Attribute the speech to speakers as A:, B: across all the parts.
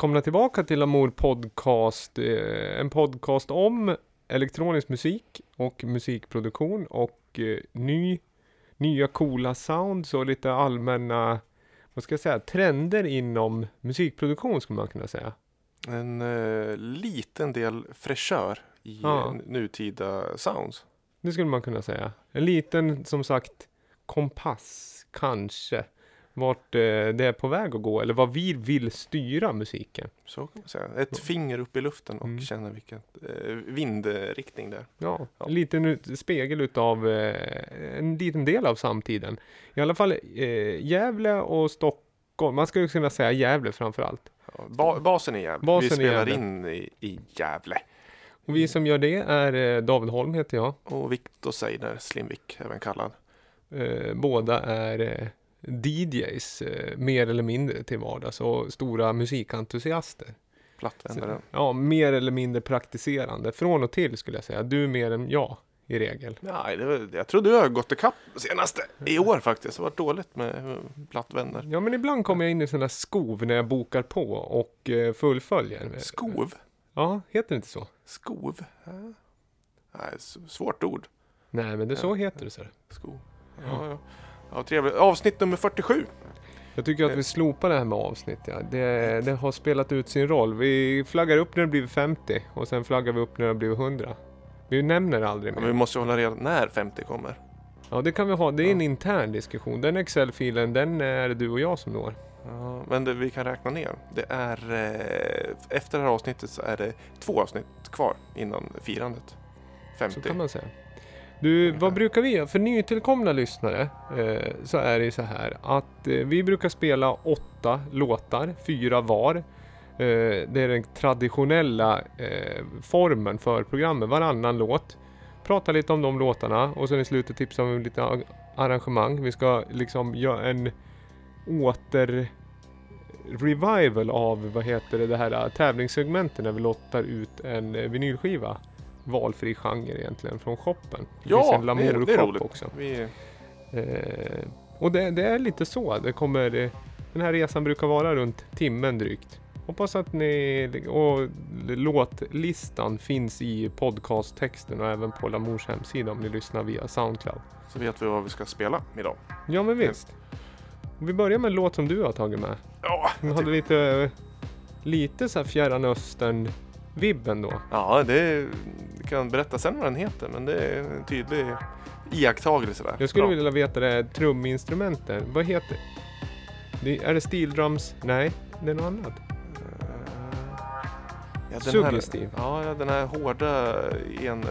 A: välkomna tillbaka till Amour Podcast. eh, En podcast om elektronisk musik och musikproduktion och eh, ny, nya coola sounds och lite allmänna, vad ska jag säga, trender inom musikproduktion skulle man kunna säga.
B: En eh, liten del fräschör i
A: Ja.
B: eh, nutida sounds.
A: Det skulle man kunna säga. En liten, som sagt, kompass, kanske. Vart eh, det är på väg att gå, eller vad vi vill styra musiken.
B: Så kan man säga. Ett finger upp i luften och
A: Mm.
B: känna vilken eh, vindriktning det är.
A: Ja,
B: Ja.
A: en liten spegel utav eh, en liten del av samtiden. I alla fall eh, Gävle och Stockholm. Man skulle kunna säga Gävle framför allt.
B: Ja, ba basen är Gävle.
A: Basen
B: Vi spelar
A: Gävle.
B: in i, i Gävle.
A: Och vi som gör det är eh, David Holm heter jag.
B: Och Viktor Seidner, Slimvik även kallad.
A: Eh, båda är DJs, eh, mer eller mindre till vardags och stora musikentusiaster.
B: Plattvändare.
A: Ja, mer eller mindre praktiserande. Från och till skulle jag säga. Du mer än jag i regel.
B: Nej, det var, jag tror du har gått ikapp senaste i år faktiskt. Det har varit dåligt med eh, plattvändare.
A: Ja, men ibland kommer jag in i sådana skov när jag bokar på och eh, fullföljer.
B: Skov.
A: Ja, heter det inte så?
B: Skov. Ja. Nej, svårt ord.
A: Nej, men det så heter det. Så.
B: Skov. Ja, ja. Ja, trevligt. Avsnitt nummer 47.
A: Jag tycker att vi slopar det här med avsnitt. Ja. Det, det har spelat ut sin roll. Vi flaggar upp när det blir 50 och sen flaggar vi upp när det blir 100. Vi nämner aldrig
B: Ja, men vi
A: mer.
B: måste hålla reda när 50 kommer.
A: Ja, det kan vi ha. Det är en intern diskussion. Den Excel-filen, den är det du och jag som når.
B: Ja, men det, vi kan räkna ner. Det är eh, efter det här avsnittet så är det två avsnitt kvar innan firandet.
A: Så
B: 50.
A: kan man säga. Du, vad brukar vi göra? För nytillkomna lyssnare eh, så är det så här att eh, vi brukar spela åtta låtar, fyra var. Eh, det är den traditionella eh, formen för programmet, varannan låt. Prata lite om de låtarna och sen i slutet tipsa om lite arrangemang. Vi ska liksom göra en åter revival av vad heter det, det här eh, tävlingssegmentet när vi lottar ut en eh, vinylskiva. Valfri genre egentligen från shoppen. Det
B: Ja,
A: en
B: det är, det är roligt.
A: också.
B: Vi,
A: Eh, och det, det är lite så. Det kommer, eh, den här resan brukar vara runt timmen drygt. Hoppas att ni... Och låtlistan finns i podcasttexten och även på Lamours hemsida om ni lyssnar via Soundcloud.
B: så vet vi vad vi ska spela idag.
A: Ja men visst. Vi börjar med en låt som du har tagit med.
B: Ja, jag
A: hade lite, lite så här fjärran östern vibben då.
B: ja det är, kan berätta sen vad den heter. Men det är en tydlig iakttagelse där.
A: Jag skulle
B: Bra.
A: vilja veta det här truminstrumenten. Vad heter det? Är det steel drums? Nej, det är något annat.
B: Eh, Ja, den
A: Suggestiv.
B: Här, ja, den här hårda, en,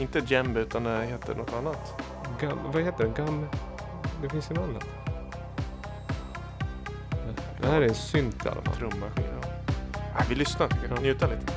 B: inte djembe utan det heter något annat.
A: Gam, vad heter det? Gam... Det finns ju något annat. Det här är en synt i alla fall.
B: Trummaskin. Ja. Ja, vi lyssnar, tycker jag.
A: Ja.
B: njuta lite.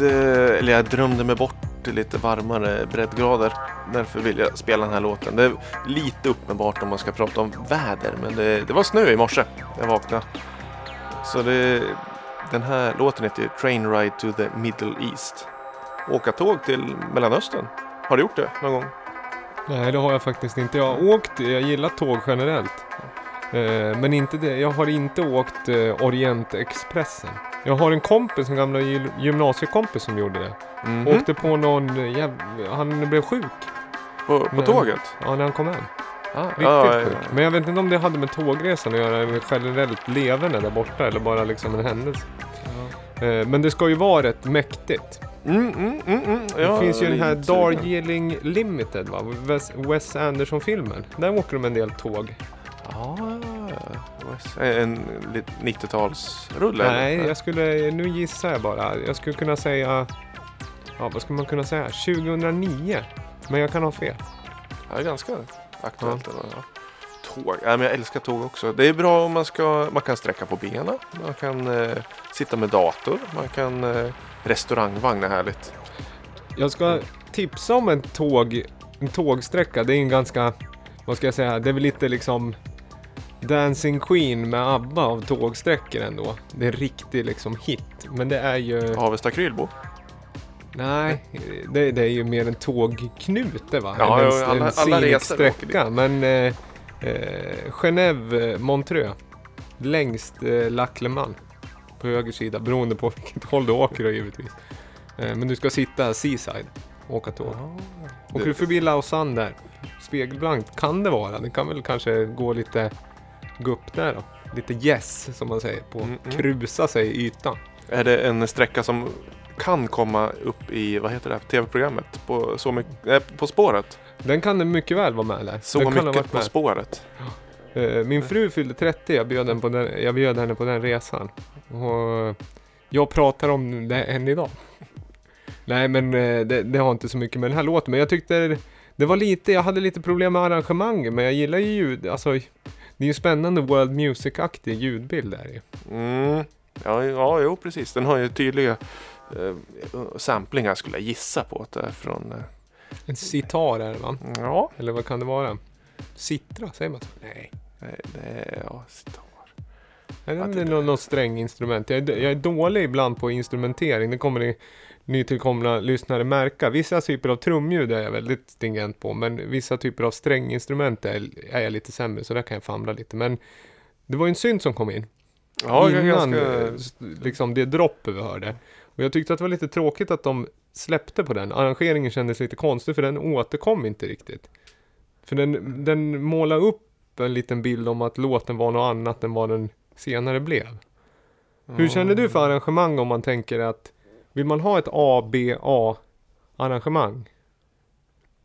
B: Eh, eller jag drömde mig bort till lite varmare breddgrader. Därför vill jag spela den här låten. Det är lite uppenbart om man ska prata om väder, men det, det var snö i morse när jag vaknade. Så det, den här låten heter Train Ride to the Middle East. Åka tåg till Mellanöstern. Har du gjort det någon gång?
A: Nej, det har jag faktiskt inte. Jag har åkt, jag gillar tåg generellt. Eh, men inte det. jag har inte åkt eh, Orientexpressen. Jag har en kompis, en gamla gy- gymnasiekompis som gjorde det.
B: Mhm.
A: Åkte på någon jäv... Han blev sjuk
B: På, på tåget?
A: ja, när han kom hem.
B: Ah,
A: Riktigt
B: ja, ja,
A: sjuk.
B: ja.
A: Men jag vet inte om det hade med tågresan att göra, eller generellt leverne där borta, eller bara liksom en händelse. Eh, men det ska ju vara rätt mäktigt.
B: Mm, mm, mm, mm.
A: Det
B: Ja,
A: finns ju den här. Darjeeling Limited, va? Wes, Wes Anderson-filmen. Där åker de en del tåg.
B: Ja, en lit- 90-talsrulle?
A: Nej,
B: eller?
A: jag skulle, nu gissar jag bara. Jag skulle kunna säga, ja vad skulle man kunna säga? 2009. Men jag kan ha fel.
B: Ja, ganska aktuellt. ändå, Ja. Tåg, ja, men jag älskar tåg också. Det är bra om man ska, man kan sträcka på benen, man kan eh, sitta med dator, man kan eh, restaurangvagn är härligt.
A: Jag ska tipsa om en tåg, en tågsträcka. Det är en ganska, vad ska jag säga, det är väl lite liksom Dancing Queen med ABBA av tågsträckor ändå. Det är en riktig liksom hit. Men det är ju...
B: Avesta Krylbo.
A: Nej, det, det är ju mer en tågknute va?
B: Ja,
A: en,
B: ja, alla-
A: en
B: alla resor åker.
A: Men eh, eh, Genève, Montreux. Längst eh, Lac Le Mans. På höger sida, beroende på vilket håll du åker då givetvis. Eh, men du ska sitta seaside och åka tåg. Åker du förbi Lausanne där, spegelblankt kan det vara. Det kan väl kanske gå lite, gå upp där då. Lite yes som man säger, på
B: Mm, mm.
A: krusa sig i ytan.
B: Är det en sträcka som kan komma upp i, vad heter det, tv-programmet? På, så mycket, eh, på spåret?
A: Den kan det mycket väl vara med där.
B: Så
A: den
B: mycket På
A: med.
B: spåret?
A: Eh, Min fru fyllde 30, jag bjöd, på den, jag bjöd henne på den resan. Och jag pratar om det än idag. Nej men eh, det, det har inte så mycket med den här låten, men jag tyckte det var lite, jag hade lite problem med arrangemanget, men jag gillar ju ljud, alltså det är ju spännande World Music-aktig ljudbild där ju.
B: Mm. Ja, ja, jo precis. Den har ju tydliga eh, samplingar skulle jag gissa på att det är från. Eh,
A: En sitar är det va?
B: ja,
A: Eller vad kan det vara? Citra, säger man så? Nej.
B: det, det är ja, sitar.
A: Är
B: Ja,
A: det
B: det-
A: något, något stränginstrument? Jag är, jag är dålig ibland på instrumentering. Det kommer ni nytillkomna lyssnare märka. Vissa typer av trumljud är jag väldigt stringent på. Men vissa typer av stränginstrument är, är jag lite sämre. Så där kan jag famla lite. Men det var ju en synt som kom in.
B: Ja,
A: innan
B: ganska...
A: eh, liksom det dropp vi hörde. Och jag tyckte att det var lite tråkigt att de släppte på den. Arrangeringen kändes lite konstig för den återkom inte riktigt. För den, den målade upp en liten bild om att låten var något annat än vad den senare blev. Hur känner du för arrangemang om man tänker att vill man ha ett A-B-A arrangemang?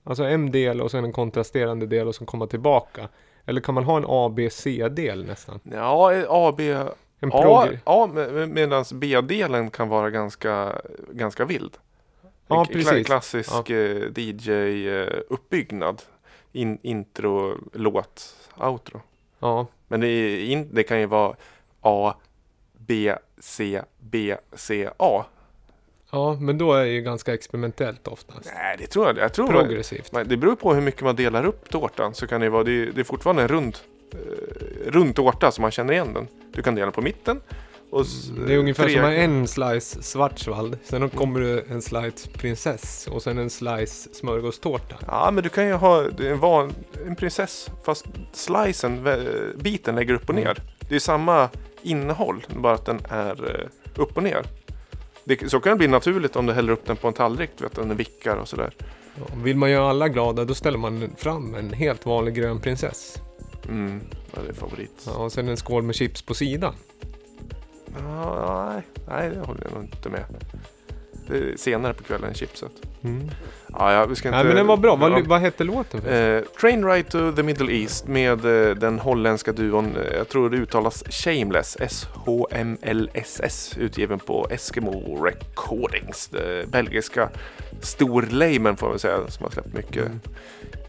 A: Alltså en del och sen en kontrasterande del och sen komma tillbaka. Eller kan man ha en A-B-C-del nästan?
B: Ja, A, B...
A: En
B: Ja, ja medan B-delen kan vara ganska, ganska vild.
A: Ja, precis.
B: Klassisk eh, DJ-uppbyggnad. In, intro, låt, outro.
A: Ja,
B: Men det, är in, det kan ju vara A, B, C, B, C, A.
A: ja, men då är det ju ganska experimentellt oftast.
B: Nej, det tror jag. jag tror
A: Progressivt.
B: Men Det beror på hur mycket man delar upp tårtan. Så kan det, vara, det, är, det är fortfarande en rund, eh, rund tårta så man känner igen den. Du kan dela på mitten. Och s-
A: Det är ungefär
B: tre-
A: som en slice Schwarzwald, sen kommer det en slice prinsess och sen en slice smörgåstårta.
B: Ja, men du kan ju ha en, van, en prinsess fast slicen, biten lägger upp och
A: Mm.
B: ner. Det är samma innehåll, bara att den är eh, upp och ner. Det, så kan det bli naturligt om du häller upp den på en tallrik, du vet, den vickar och sådär.
A: Ja, vill man göra alla glada då ställer man fram en helt vanlig grön prinsess.
B: Mm, ja, det är favorit.
A: Ja, och sen en skål med chips på sidan.
B: Ja, nej, nej, det håller jag nog inte med. Senare på kvällen, chipset. Ja, ja, vi ska inte...
A: Nej men den var bra. Vad, vad hette låten?
B: Eh, Train Ride to the Middle East med eh, den holländska duon, eh, jag tror det uttalas Shameless, S-H-M-L-S-S, utgiven på Eskimo Recordings. Det belgiska storlamen får man säga, som har släppt mycket
A: Mm.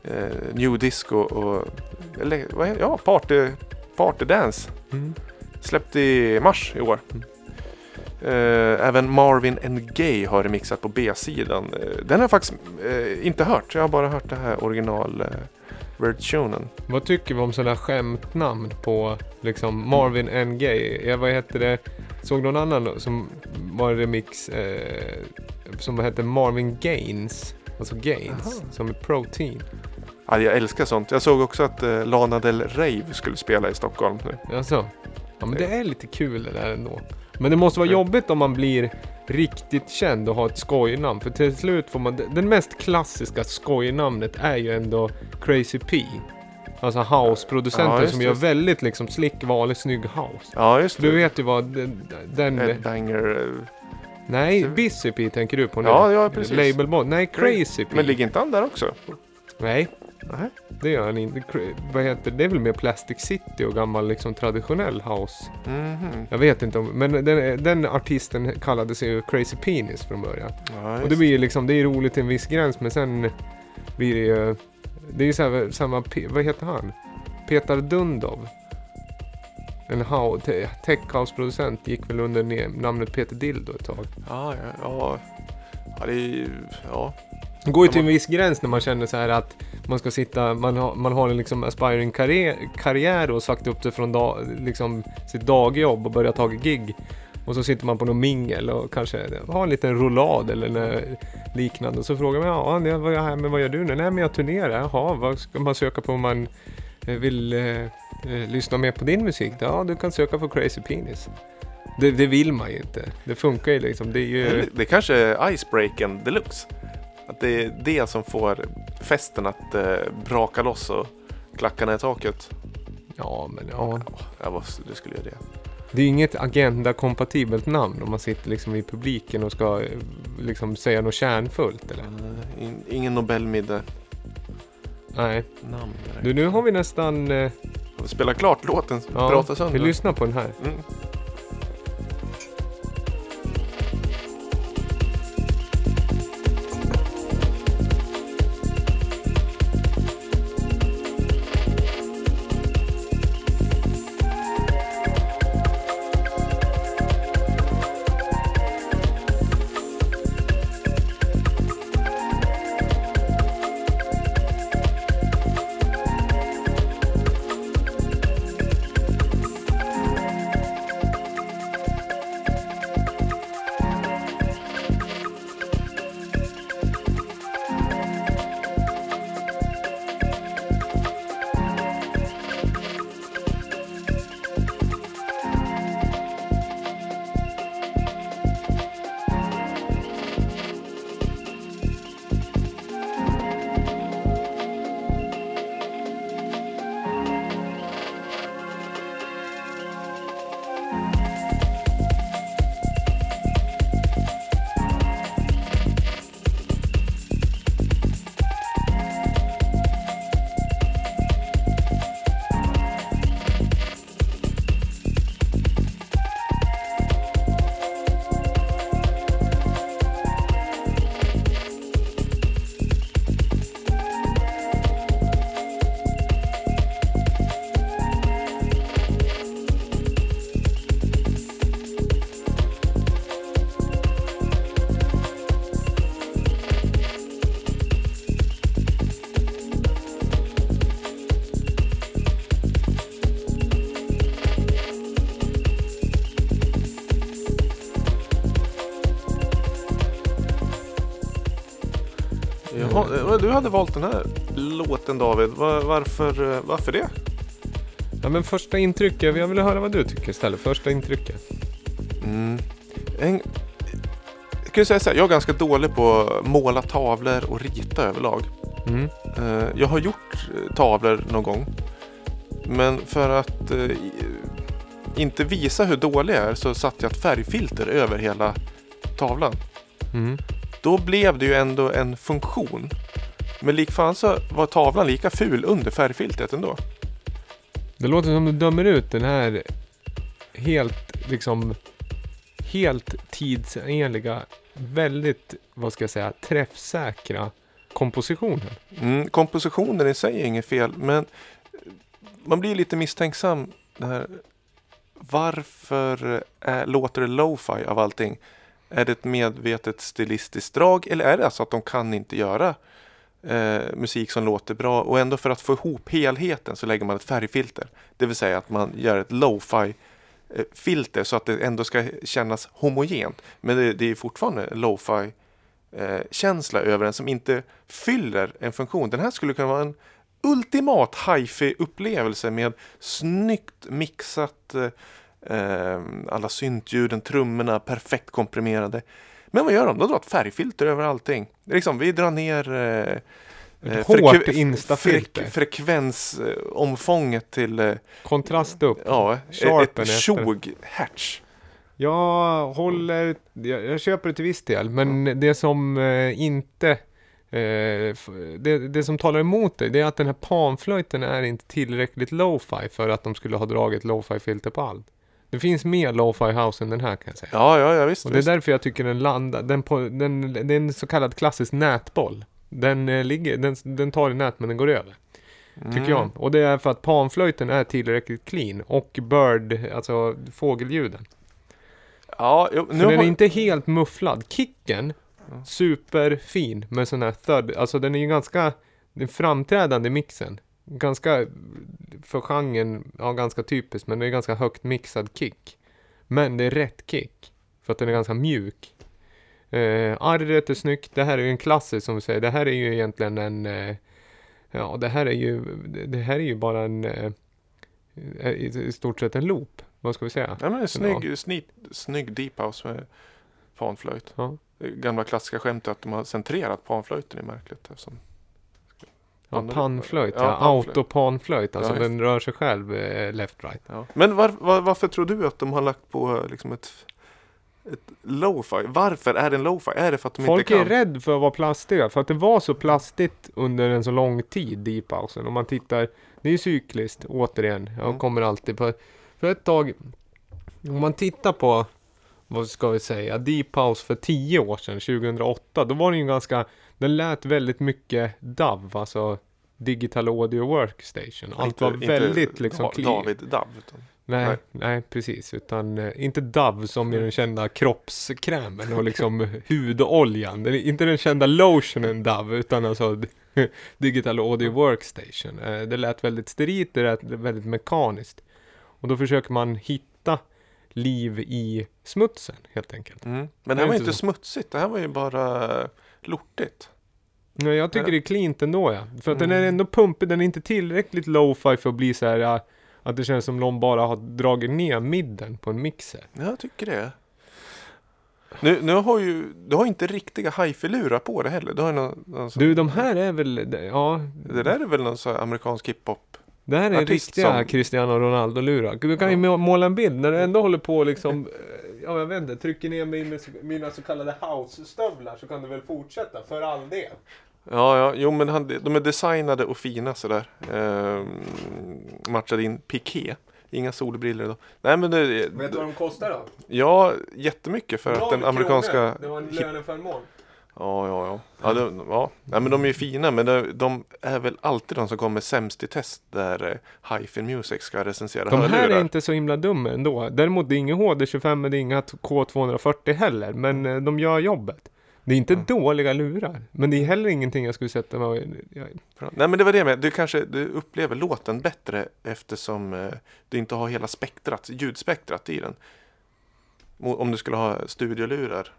B: eh, new disco och, eller vad ja, party, party dance.
A: Mm.
B: Släppt i mars i år.
A: Mm.
B: Eh, även Marvin and Gaye har remixat på B-sidan. Eh, den har jag faktiskt eh, inte hört. Jag har bara hört det här original versionen.
A: Vad tycker vi om sådana skämtnamn på liksom Marvin N. Gaye? Ja, vad heter det? Såg någon annan som var en remix eh, som hette Marvin Gaines? Alltså Gaines,
B: Aha.
A: som är protein.
B: Ja, jag älskar sånt. Jag såg också att eh, Lana Del Rey skulle spela i Stockholm nu.
A: Alltså, ja men det är lite kul det där ändå. Men det måste vara jobbigt om man blir riktigt känd och har ett skojnamn. För till slut får man, den mest klassiska skojnamnet är ju ändå Crazy P. Alltså house-producenten
B: Ja,
A: som
B: det,
A: gör
B: just det.
A: väldigt liksom slick, vanlig, snygg house.
B: Ja, just
A: Du
B: det.
A: vet ju vad den...
B: Headbanger. eh,
A: nej, Busy P tänker du på nu.
B: Ja, ja, precis.
A: Labelbot. Nej, Crazy P.
B: Men ligger inte han där också?
A: Nej,
B: Nej.
A: det gör han inte. Vad heter det? Är väl mer Plastic City och gammal liksom traditionell house.
B: Mhm.
A: Jag vet inte om, men den, den artisten kallade sig ju Crazy Penis från början.
B: Ja,
A: Och det blir liksom, det är roligt till en viss gräns men sen blir det ju, det är ju så här, samma, vad heter han? Petar Dundov. En tech house-producent gick väl under ne- namnet Peter Dildo ett tag.
B: Ja, ja, ja. Ja, det är ju... Ja.
A: Det går ju till en viss gräns när man känner så här att man ska sitta, man har, man har en liksom aspiring karriär, karriär och sagt upp det från dag, liksom sitt dagjobb och börjat ta gig. Och så sitter man på någon mingel och kanske har en liten roulad eller liknande. Och så frågar man, ja, det var jag här, men vad gör du nu? Nej, men jag turnerar. Jaha, vad ska man söka på om man eh, vill eh, eh, lyssna mer på din musik? Ja, du kan söka på Crazy Penis. Det, det vill man ju inte. Det funkar ju liksom. Det är ju...
B: Det, det kanske är icebreaken deluxe. Att det är det som får festen att eh, braka loss och klackarna i taket.
A: Ja, men ja.
B: Ja, vad du skulle göra det.
A: Det är inget agenda-kompatibelt namn om man sitter liksom i publiken och ska eh, liksom säga något kärnfullt eller?
B: Eh, in, ingen Nobelmiddag
A: Nej.
B: namn.
A: Du, nu har vi nästan... Eh,
B: Spela klart låten,
A: ja, vi lyssnar på den här.
B: Mm. Hade valt den här låten David. Var, varför, eh, varför det?
A: Ja, men första intrycket. Jag vill höra vad du tycker istället. Första intrycket.
B: Mm. En, jag kan säga så här, jag är ganska dålig på att måla tavlor och rita överlag.
A: Mm.
B: Eh, Jag har gjort eh, tavlor någon gång. Men för att inte visa hur dålig jag är så satte jag ett färgfilter över hela tavlan.
A: Mm.
B: Då blev det ju ändå en funktion. Men likfan så var tavlan lika ful under färgfiltret ändå.
A: Det låter som du dömer ut den här helt liksom helt tidsenliga, väldigt, vad ska jag säga, träffsäkra kompositionen.
B: Mm, kompositionen i sig är inget fel men man blir lite misstänksam när varför är, låter det lo-fi av allting? Är det ett medvetet stilistiskt drag eller är det alltså att de kan inte göra eh, musik som låter bra och ändå för att få ihop helheten så lägger man ett färgfilter. Det vill säga att man gör ett lo-fi eh, filter så att det ändå ska kännas homogent. Men det, det är fortfarande lo-fi eh, känsla över den som inte fyller en funktion. Den här skulle kunna vara en ultimat hifi upplevelse med snyggt mixat eh, eh, alla syntljuden, trummorna perfekt komprimerade. Men vad gör de? De drar ett färgfilter över allting. Liksom, vi drar ner eh,
A: ett hårt instafilter.
B: Frek frekvensomfånget till eh,
A: Kontrast upp.
B: Ja,
A: Sharpen
B: ett tjog-hertz.
A: Jag håller, jag, jag, köper det till viss del, men mm. det som eh, inte eh, det, det, som talar emot det, det är att den här panflöjten är inte tillräckligt lo-fi för att de skulle ha dragit lo-fi filter på allt. Det finns mer lo-fi house än den här kan jag säga.
B: Ja, ja, ja visst.
A: Och det är därför jag tycker den landar, den, på, den, det är en så kallad klassisk nätboll. Den, eh, ligger, den, den tar i nät men den går över. Mm. Tycker jag. Och det är för att panflöjten är tillräckligt clean. Och bird, alltså fågelljuden.
B: Ja, jo,
A: nu För den är inte helt mufflad. Kicken, superfin med sån här third, alltså den är ju ganska, den framträdande mixen. Ganska, för genren, ja ganska typiskt, men det är ganska högt mixad kick. Men det är rätt kick. För att den är ganska mjuk. Eh, arret är snyggt. Det här är ju en klassisk som vi säger. Det här är ju egentligen en... Eh, ja, det här är ju... Det här är ju bara en... Eh, i, stort sett en loop. Vad ska vi säga?
B: Ja, men en snygg, ja. snygg, snygg deep house med panflöjt. Ja. gamla klassiska skämtet att de har centrerat panflöjten är märkligt. Eftersom
A: Ja, panflöjt, ja. ja Autopanflöjt, alltså ja, den rör sig själv eh, left-right.
B: Ja. Men var, var, varför tror du att de har lagt på liksom ett ett lo-fi. Varför är det en lo-fi? Är det för att de
A: Folk
B: inte kan?
A: Folk är rädda för att vara plastiga. För att det var så plastigt under en så lång tid, deep housen. Om man tittar, det är ju cykliskt återigen. Jag mm. kommer alltid på, för ett tag, om man tittar på, vad ska vi säga, deep house för tio år sedan, 2008. Då var den ju ganska, den lät väldigt mycket DAV, alltså Digital Audio Workstation. Allt inte, var väldigt inte liksom
B: David DAV. Utan.
A: Nej, nej, nej, precis. Utan eh, inte Dove som är den kända kroppskrämen och liksom hudoljan. Det är inte den kända lotionen Dove utan alltså Digital Audio Workstation. Eh, det lät väldigt sterilt, det lät väldigt mekaniskt. Och då försöker man hitta liv i smutsen helt enkelt.
B: Mm. Men det här var inte så. smutsigt, det här var ju bara lortigt.
A: Nej, jag tycker det är cleant ändå ja. För att mm. den är ändå pumpig, den är inte tillräckligt lo-fi för att bli så här att det känns som någon bara har dragit ner midden på en mixer.
B: Jag tycker det. Nu, nu har ju, du har inte riktiga hifi-lurar på det heller. Du, har någon, någon
A: sån, du, de här är väl, ja.
B: Det där är väl någon sån här amerikansk hiphop?
A: Det här är riktiga som... Cristiano Ronaldo-lurar. Du kan ju måla en bild när du ändå håller på liksom, ja jag vet inte, trycker ner mig med mina så kallade house-stövlar så kan du väl fortsätta för all del.
B: Ja, ja, jo men han, de är designade och fina sådär. Eh, matchade in piké. Inga solbriller då. Nej men det,
A: Vet du vad de kostar då?
B: Ja, jättemycket för att den amerikanska...
A: Det var en löneförmån.
B: Ja, ja, ja. Ja, det, ja. Nej, men de är ju fina men det, de är väl alltid de som kommer sämst i test där eh, Hi-Fi Music ska recensera
A: De här är inte så himla dumma ändå. Däremot det är inga HD25 men det är inga K240 heller. Men eh, de gör jobbet. Det är inte mm. dåliga lurar, men det är heller ingenting jag skulle sätta mig jag...
B: Nej men det var det med, du kanske du upplever låten bättre eftersom eh, du inte har hela spektrat, ljudspektrat i den. Om du skulle ha studiolurar.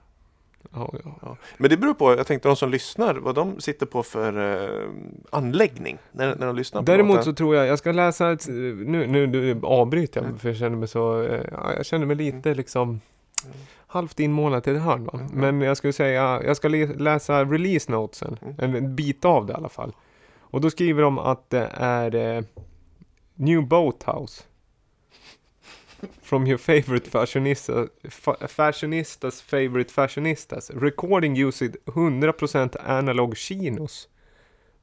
A: Ja, ja. ja.
B: Men det beror på, jag tänkte de som lyssnar, vad de sitter på för eh, anläggning när, när de lyssnar på
A: Däremot låten. så tror jag, jag ska läsa, ett, nu, nu, avbryter jag, mm. för jag känner mig så, eh, jag känner mig lite mm. liksom mm halvt inmålat i ett hörn. Va? Mm. Men jag skulle säga, jag ska läsa release notesen, mm. en bit av det i alla fall. Och då skriver de att det är eh, New Boathouse. From your favorite fashionista, fa fashionistas favorite fashionistas. Recording using 100% analog chinos.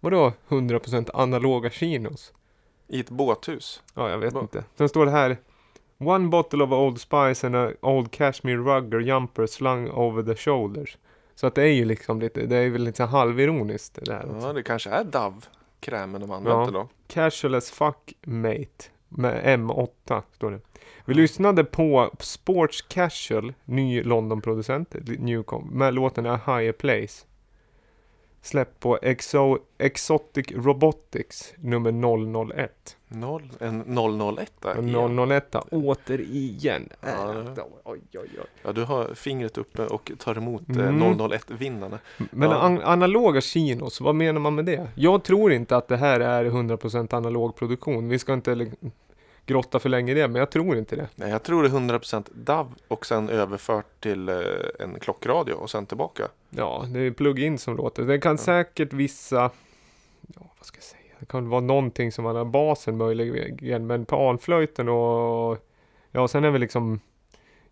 A: Vadå 100% analoga chinos?
B: I ett båthus?
A: Ja, jag vet Bo inte. Sen står det här One bottle of Old Spice and a old cashmere rug or jumper slung over the shoulders. Så att det är ju liksom lite, det är väl lite halvironiskt det där.
B: Ja, det kanske är Dove krämen de använder ja. då.
A: Casual as fuck mate. Med M8 står det. Vi lyssnade på Sports Casual, ny London-producent, Newcom, med låten A Higher Place. Släppt på Exo Exotic Robotics nummer 001.
B: Noll, en 001 där.
A: En 001 återigen.
B: Ja, det-
A: Oj, oj, oj.
B: Ja, du har fingret uppe och tar emot eh,
A: Mm.
B: 001-vinnarna.
A: Men
B: Ja.
A: an analoga kinos, vad menar man med det? Jag tror inte att det här är 100% analog produktion. Vi ska inte li- grotta för länge i det, men jag tror inte det.
B: Nej, jag tror det är 100% DAV och sen överfört till eh, en klockradio och sen tillbaka.
A: Ja, det är plug-in som låter. Det kan säkert vissa, ja vad ska jag säga, det kan vara någonting som man har basen möjligen, men på alflöjten och ja, sen är väl liksom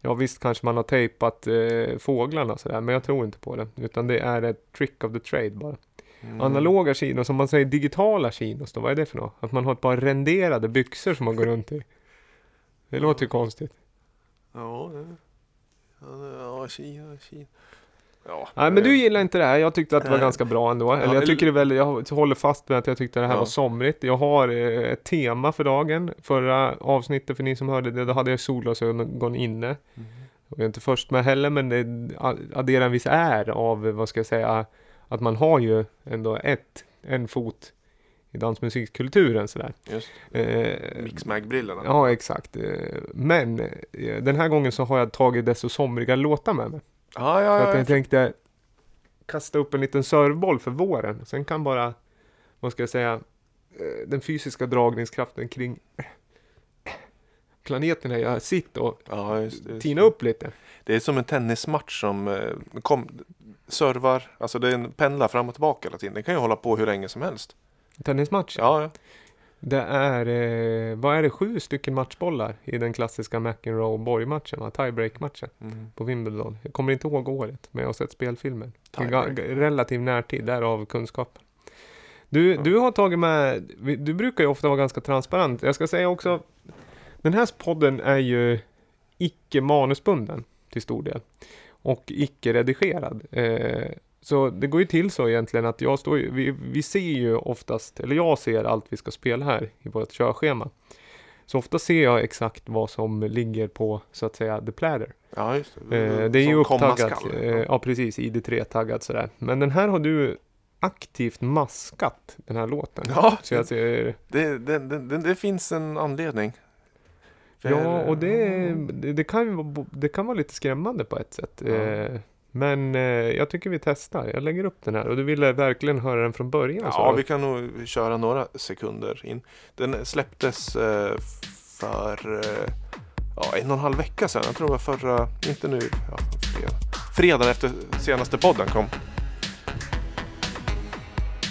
A: Ja visst kanske man har tejpat eh, fåglarna och sådär, men jag tror inte på det. Utan det är ett trick of the trade bara.
B: Mm.
A: Analoga kinos, som man säger digitala kinos då, vad är det för något? Att man har ett par renderade byxor som man går runt i. Det låter ju konstigt.
B: Ja, det- ja, Kina, Kina. Ja,
A: Nej men du gillar inte det här, jag tyckte att det var ganska bra ändå. Eller jag tycker det väldigt, jag håller fast med att jag tyckte det här
B: Ja.
A: var somrigt. Jag har eh, ett tema för dagen. Förra avsnittet för ni som hörde det, då hade jag solglasögon inne. Och jag är inte först med heller men det adderar en viss är av, vad ska jag säga, att man har ju ändå ett, en fot i dansmusikkulturen sådär.
B: Just
A: Eh,
B: Mixmag-brillorna.
A: Ja, exakt. Eh, Men eh, den här gången så har jag tagit desto somriga låtar med mig.
B: Ja, ja,
A: För att
B: ja.
A: jag tänkte kasta upp en liten servboll för våren. Sen kan bara, vad ska jag säga, eh, den fysiska dragningskraften kring planeterna jag sitter och
B: ja just, det.
A: tina upp lite.
B: Det är som en tennismatch som eh, kom, servar, alltså det är en pendlar fram och tillbaka hela tiden. Det kan ju hålla på hur länge som helst.
A: Tennismatch.
B: Ja, ja.
A: Det är, eh, vad är det, sju stycken matchbollar i den klassiska McEnroe-Borg-matchen, tiebreak-matchen
B: Mm.
A: på Wimbledon. Jag kommer inte ihåg året, men jag har sett ga- relativ närtid, därav kunskapen. Du,
B: Ja.
A: du har tagit med, du brukar ju ofta vara ganska transparent. Jag ska säga också, den här podden är ju icke manusbunden till stor del. Och icke redigerad. Eh, så det går ju till så egentligen att jag står ju, vi, vi ser ju oftast, eller jag ser allt vi ska spela här i vårt körschema. Så ofta ser jag exakt vad som ligger på, så att säga, the platter.
B: ja just det.
A: Eh, det är ju
B: Som komma
A: upptaggat, eh, ja precis, ID3-taggad sådär. Men den här har du aktivt maskat, den här låten.
B: Ja,
A: Så jag ser,
B: det, det, det, det, finns en anledning. För-
A: ja och det, det, kan ju det kan vara lite skrämmande på ett sätt.
B: Ja.
A: Eh, men eh, jag tycker vi testar. Jag lägger upp den här och du ville verkligen höra den från början.
B: Ja,
A: så.
B: vi kan nog köra några sekunder in. Den släpptes eh, för eh, ja, en och en halv vecka sedan. Jag tror det var förra, inte nu, ja, fredag. fredagen efter senaste podden kom.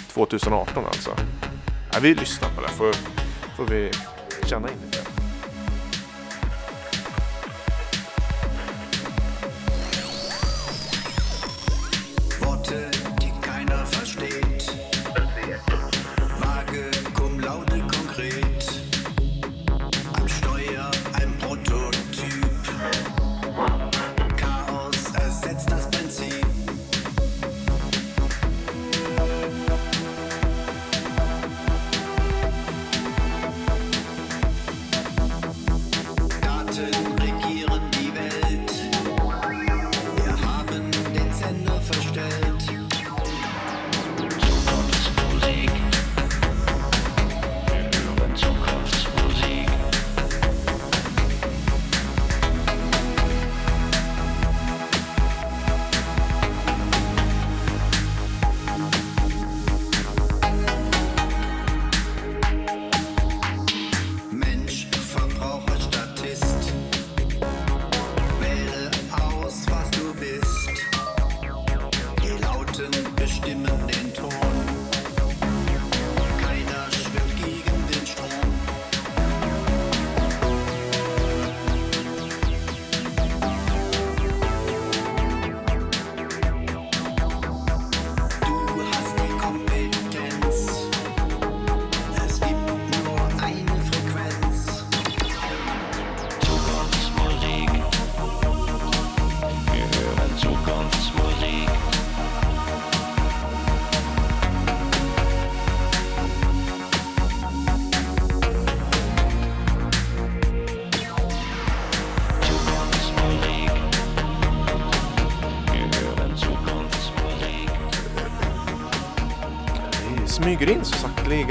B: 2018 alltså. Ja, vi lyssnar på det får, får vi känna in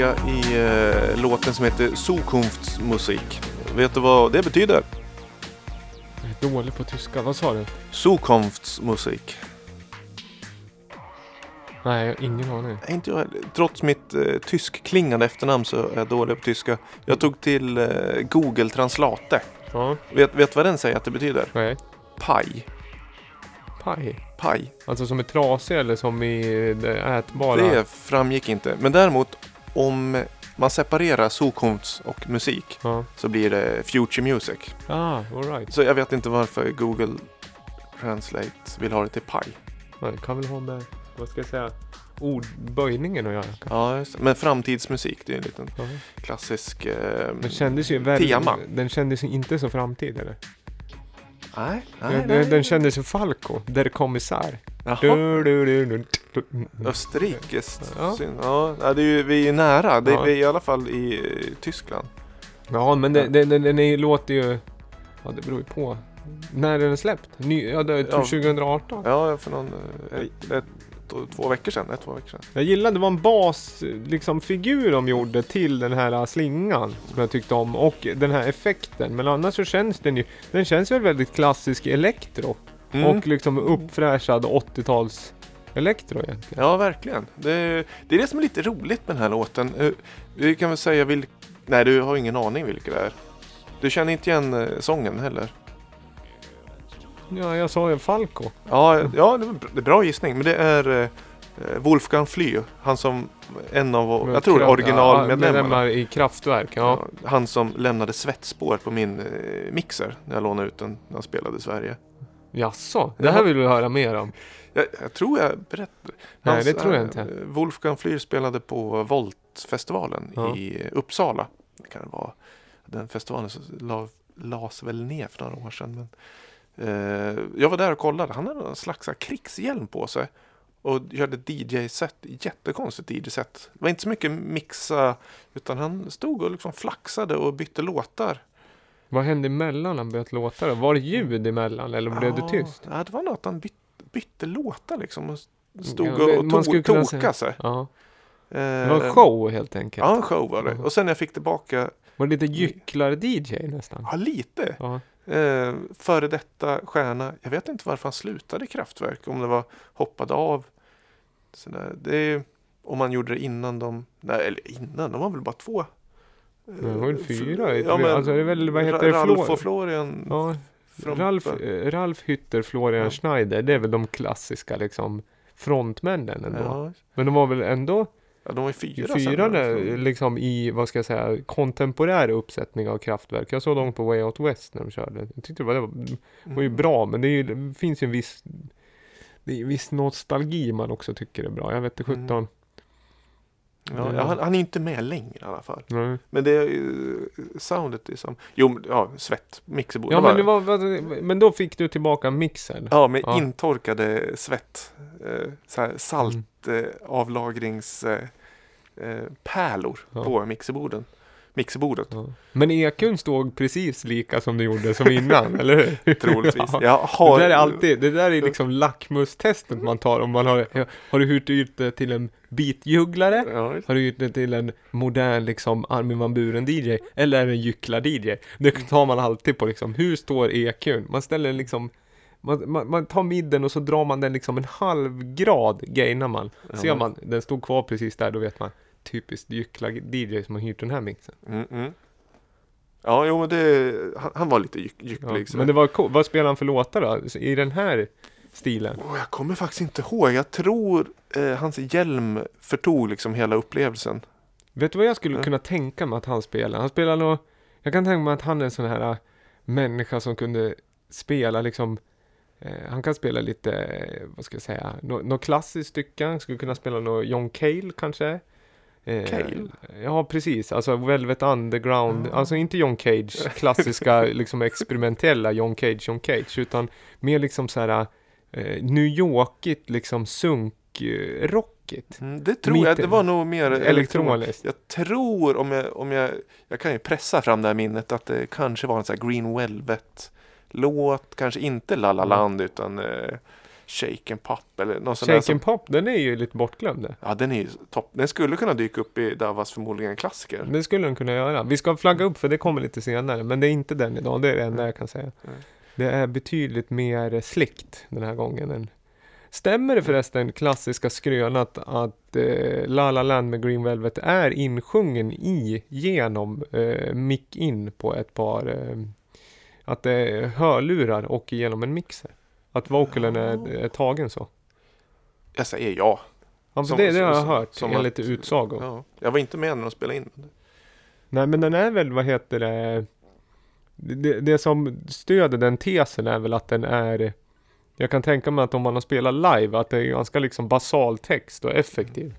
B: sakteliga i eh, låten som heter Zukunftsmusik. Vet du vad det betyder?
A: Jag är dålig på tyska. Vad sa du?
B: Zukunftsmusik.
A: Nej, jag har ingen aning.
B: Nej, inte jag. Trots mitt eh, tyskklingande efternamn så är jag dålig på tyska. Jag tog till eh, Google Translate.
A: Ja,
B: Vet, vet vad den säger att det betyder?
A: nej.
B: Paj.
A: Paj.
B: Paj.
A: Alltså som är trasig eller som i det ätbara?
B: Det framgick inte. Men däremot om man separerar Zukunfts och musik
A: Ja.
B: så blir det Future Music.
A: Ah, alright.
B: Så jag vet inte varför Google Translate vill ha det till paj.
A: Det kan väl ha med, vad ska jag säga, ordböjningen att göra.
B: Ja, just. Men framtidsmusik, det är en liten
A: Ja.
B: klassisk eh,
A: Den kändes ju väldigt,
B: tema.
A: den kändes ju inte så framtid eller?
B: Nej, nej,
A: Den,
B: nej.
A: den kändes ju Falco, Der Kommissar. Du, du, du, du, du.
B: Österrikiskt.
A: Ja.
B: Ja. Det är ju, vi är nära. Det är,
A: Ja.
B: Vi är i alla fall i Tyskland.
A: Ja, men den, den, den, den låter ju... Ja, det beror ju på. När är den släppt? Ny, ja, det är
B: Ja.
A: 2018.
B: Ja, för någon, eh, ett, två veckor sedan. Ett, två veckor sedan.
A: Jag gillade, det var en bas, liksom figur de gjorde till den här slingan som jag tyckte om och den här effekten. Men annars så känns den ju, den känns väl väldigt klassisk elektro
B: Mm.
A: och liksom uppfräschad 80-tals elektro egentligen.
B: Ja, verkligen. Det, det är det som är lite roligt med den här låten. Eh, Vi kan väl säga vilk... Nej, du har ingen aning vilka det är. Du känner inte igen eh, sången heller?
A: Ja, jag sa ju Falco.
B: Ja, ja det är en bra gissning. Men det är eh, eh, Wolfgang Fly. Han som en av, jag tror originalmedlemmarna.
A: medlemmar i Kraftwerk, ja.
B: Han som lämnade svettspår på min eh, mixer när jag lånade ut den när jag spelade i Sverige.
A: Jaså, det här vill du höra mer om.
B: Jag, jag tror jag berättade.
A: Nej, det tror jag inte.
B: Wolfgang Flyr spelade på Voltfestivalen
A: Ja.
B: i Uppsala. Det kan det vara. Den festivalen la, lades väl ner för några år sedan. Men, jag var där och kollade. Han hade en slags krigshjälm på sig. Och körde DJ-set. Jättekonstigt DJ-set. Det var inte så mycket mixa. Utan han stod och liksom flaxade och bytte låtar.
A: Vad hände emellan han bytte låtar då? Var det ljud emellan eller blev det
B: Ja,
A: tyst?
B: Ja, det var något han bytte, bytte låtar liksom. Och stod
A: Ja,
B: och,
A: det-
B: to, tokade sig.
A: Ja.
B: Eh,
A: Det var en show helt enkelt.
B: Ja, en show var det. Och sen när jag fick tillbaka,
A: Var det lite gycklar-DJ nästan?
B: ja lite,
A: Ja.
B: Eh, före detta stjärna. Jag vet inte varför han slutade Kraftwerk. Om det var hoppade av. Så där, det är, om man gjorde det innan de, nej eller innan, de var väl bara två.
A: det var väl
B: Eh,
A: fyra,
B: Ja, men
A: alltså det är väl, vad heter
B: Ra-
A: det,
B: Ralf och Florian.
A: Ja,
B: från-
A: Ralf, eh, Ralf Hütter, Florian
B: Ja.
A: Schneider, det är väl de klassiska liksom frontmännen ändå.
B: Ja,
A: Men de var väl ändå
B: ja, de var ju fyra
A: fyra där, liksom i, vad ska jag säga, kontemporär uppsättning av kraftverk. Jag såg dem på Way Out West när de körde. Jag tyckte det var, det var, var ju
B: Mm.
A: bra, men det, ju, det finns ju en viss det är viss nostalgi man också tycker är bra. Jag vet inte
B: Mm.
A: 17.
B: Ja, ja, han, han är inte med längre i alla fall.
A: Nej.
B: Men det är ju, soundet är som, jo, ja, svett, mixerbord.
A: Ja,
B: Det
A: men, det var, men då fick du tillbaka mixen.
B: Ja, med
A: Ja.
B: intorkade svett. Eh, så här salt
A: Mm.
B: eh, avlagrings eh, pärlor
A: Ja.
B: på mixerborden. Mixerbordet.
A: Ja. Men EQn stod precis lika som det gjorde som innan, eller hur?
B: Troligtvis.
A: Ja.
B: Har,
A: Det där är alltid, det där är liksom lackmustestet man tar om man har, har du hyrt ut det till en beatjugglare?
B: Ja,
A: Har du hyrt det till en modern liksom Armin van Buren DJ? Eller är det en gycklar-DJ? Det tar man alltid på liksom, hur står EQn? Man ställer liksom man, man, man tar midden och så drar man den liksom en halv grad gainar man. Ser
B: Ja.
A: man, den stod kvar precis där, då vet man typiskt gycklar-DJ som har hyrt den här mixen.
B: Mm, mm. Ja, jo men det, han, han var lite gyck,
A: Ja,
B: gycklig. så
A: men det var cool. Vad spelar han för låtar då? I den här stilen?
B: Åh, jag kommer faktiskt inte ihåg. Jag tror eh, hans hjälm förtog liksom hela upplevelsen.
A: Vet du vad jag skulle
B: Ja.
A: kunna tänka mig att han spelar? Han spelar nog... Jag kan tänka mig att han är en sån här äh, människa som kunde spela liksom... Eh, han kan spela lite, eh, vad ska jag säga, något nå klassiskt stycke. Han skulle kunna spela något John Cale kanske. Eh,
B: Cale?
A: Ja, precis. Alltså Velvet Underground.
B: Ja.
A: Alltså inte John Cage, klassiska liksom experimentella John Cage, John Cage. Utan mer liksom så här eh, New Yorkigt, liksom sunk-rockigt.
B: Mm, det tror jag,
A: Mitten.
B: det var nog mer elektroniskt. Jag tror, om jag, om jag, jag kan ju pressa fram det här minnet, att det kanske var en sån här Green Velvet-låt. Kanske inte La La
A: Mm.
B: Land, utan eh, Shake and Pop eller någon sån där
A: Shake
B: som,
A: Pop, den är ju lite bortglömd.
B: Ja, den är ju topp. Den skulle kunna dyka upp i Davas förmodligen klassiker.
A: Det skulle den kunna göra. Vi ska flagga upp för det kommer lite senare, men det är inte den idag. Det är det enda jag kan säga.
B: Mm.
A: Det är betydligt mer slickt den här gången. Än... Stämmer det förresten klassiska skrönat att eh, La La Land med Green Velvet är insjungen i genom eh, mick in på ett par eh, att det är hörlurar och genom en mixer? Att vocalen är, är tagen så?
B: Jag säger ja.
A: Ja,
B: Som-
A: det, det har jag hört
B: som
A: enligt
B: att-
A: utsago.
B: ja. Jag var inte med när de spelade in.
A: Nej men den är väl, vad heter det? Det, det som stöder den tesen är väl att den är Jag kan tänka mig att om man har spelat live att det är ganska liksom basal text och effektiv.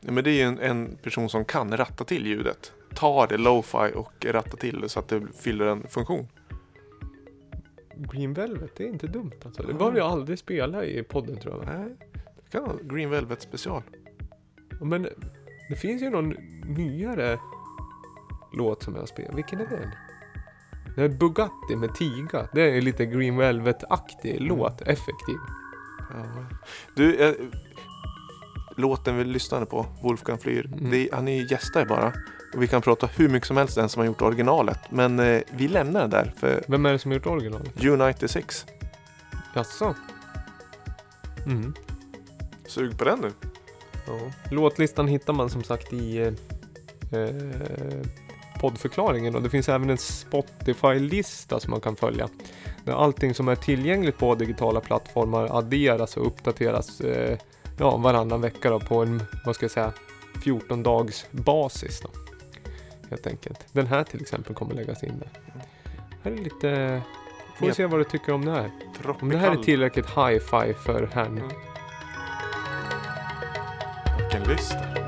B: Ja, men det är ju en, en person som kan ratta till ljudet. Ta det lo-fi och ratta till det så att det fyller en funktion.
A: Green Velvet, det är inte dumt alltså. Det behöver jag aldrig spela i podden tror jag.
B: Nej, det kan vara Green Velvet special.
A: Men det finns ju någon nyare låt som jag spelar. Vilken är den? Det är Bugatti med Tiga. Det är lite Green Velvet-aktig låt, effektiv.
B: Ja. Du, eh, låten vi lyssnade på, Wolfgang Flyr,
A: Mm.
B: det, han är ju gästare bara. Och vi kan prata hur mycket som helst den som har gjort originalet. Men eh, vi lämnar den där för
A: Vem är det som har gjort originalet?
B: U96.
A: Jaså? Mm.
B: Sug på den nu.
A: Ja. Låtlistan hittar man som sagt i eh, eh, poddförklaringen och det finns även en Spotify-lista som man kan följa. Där allting som är tillgängligt på digitala plattformar adderas och uppdateras eh, ja, varannan vecka då, på en, vad ska jag säga, 14 dags basis. Då, helt enkelt. Den här till exempel kommer läggas in där. Här är lite... Får vi se vad du tycker om det här. Om det här är
B: Tropical.
A: tillräckligt hi-fi för herrn.
B: Mm. Vilken lista.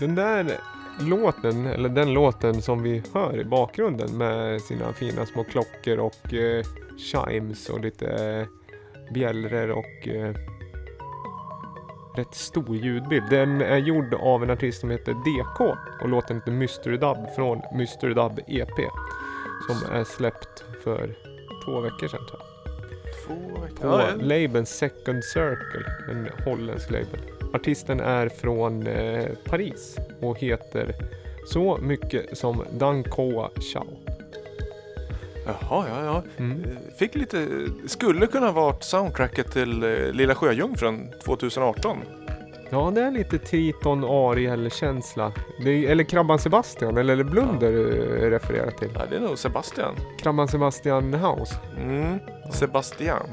A: Den där låten, eller den låten som vi hör i bakgrunden med sina fina små klockor och eh, chimes och lite eh, bjällror och eh, rätt stor ljudbild. Den är gjord av en artist som heter DK och låten heter Mystery Dub från Mystery Dub EP som är släppt för två veckor sedan tror jag.
B: Två veckor.
A: På
B: Ja,
A: labeln Second Circle, en holländsk label. Artisten är från eh, Paris och heter så mycket som Danko Chao.
B: Jaha, ja, ja.
A: Mm.
B: Eh, Fick lite, skulle kunna varit soundtracket till eh, Lilla Sjöjungfrun 2018.
A: Ja, det är lite Triton Ariel-känsla. Eller Krabban Sebastian, eller det Blunder eh, refererar till?
B: Ja, det är nog Sebastian.
A: Krabban Sebastian House.
B: Mm. Sebastian.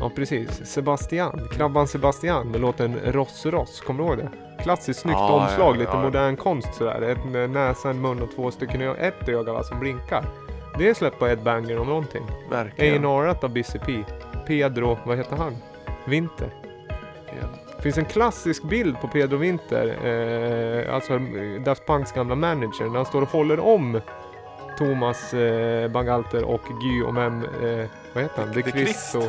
A: Ja, precis. Sebastian. Krabban Sebastian med låten Ross Ross. Kommer du ihåg det? Klassiskt snyggt
B: Ja,
A: omslag,
B: ja,
A: lite
B: ja.
A: modern konst sådär. En näsa, en mun och två stycken ögon. Ett öga va, som blinkar. Det är släppt på Ed Banger om någonting.
B: Verkligen.
A: A&R av Busy P. Pedro, vad heter han? Winter. Det finns en klassisk bild på Pedro Winter, eh, alltså Daft Punks gamla manager, när han står och håller om Thomas eh, Bangalter och Guy Mem, eh, vad heter han?
B: De.
A: Cristo.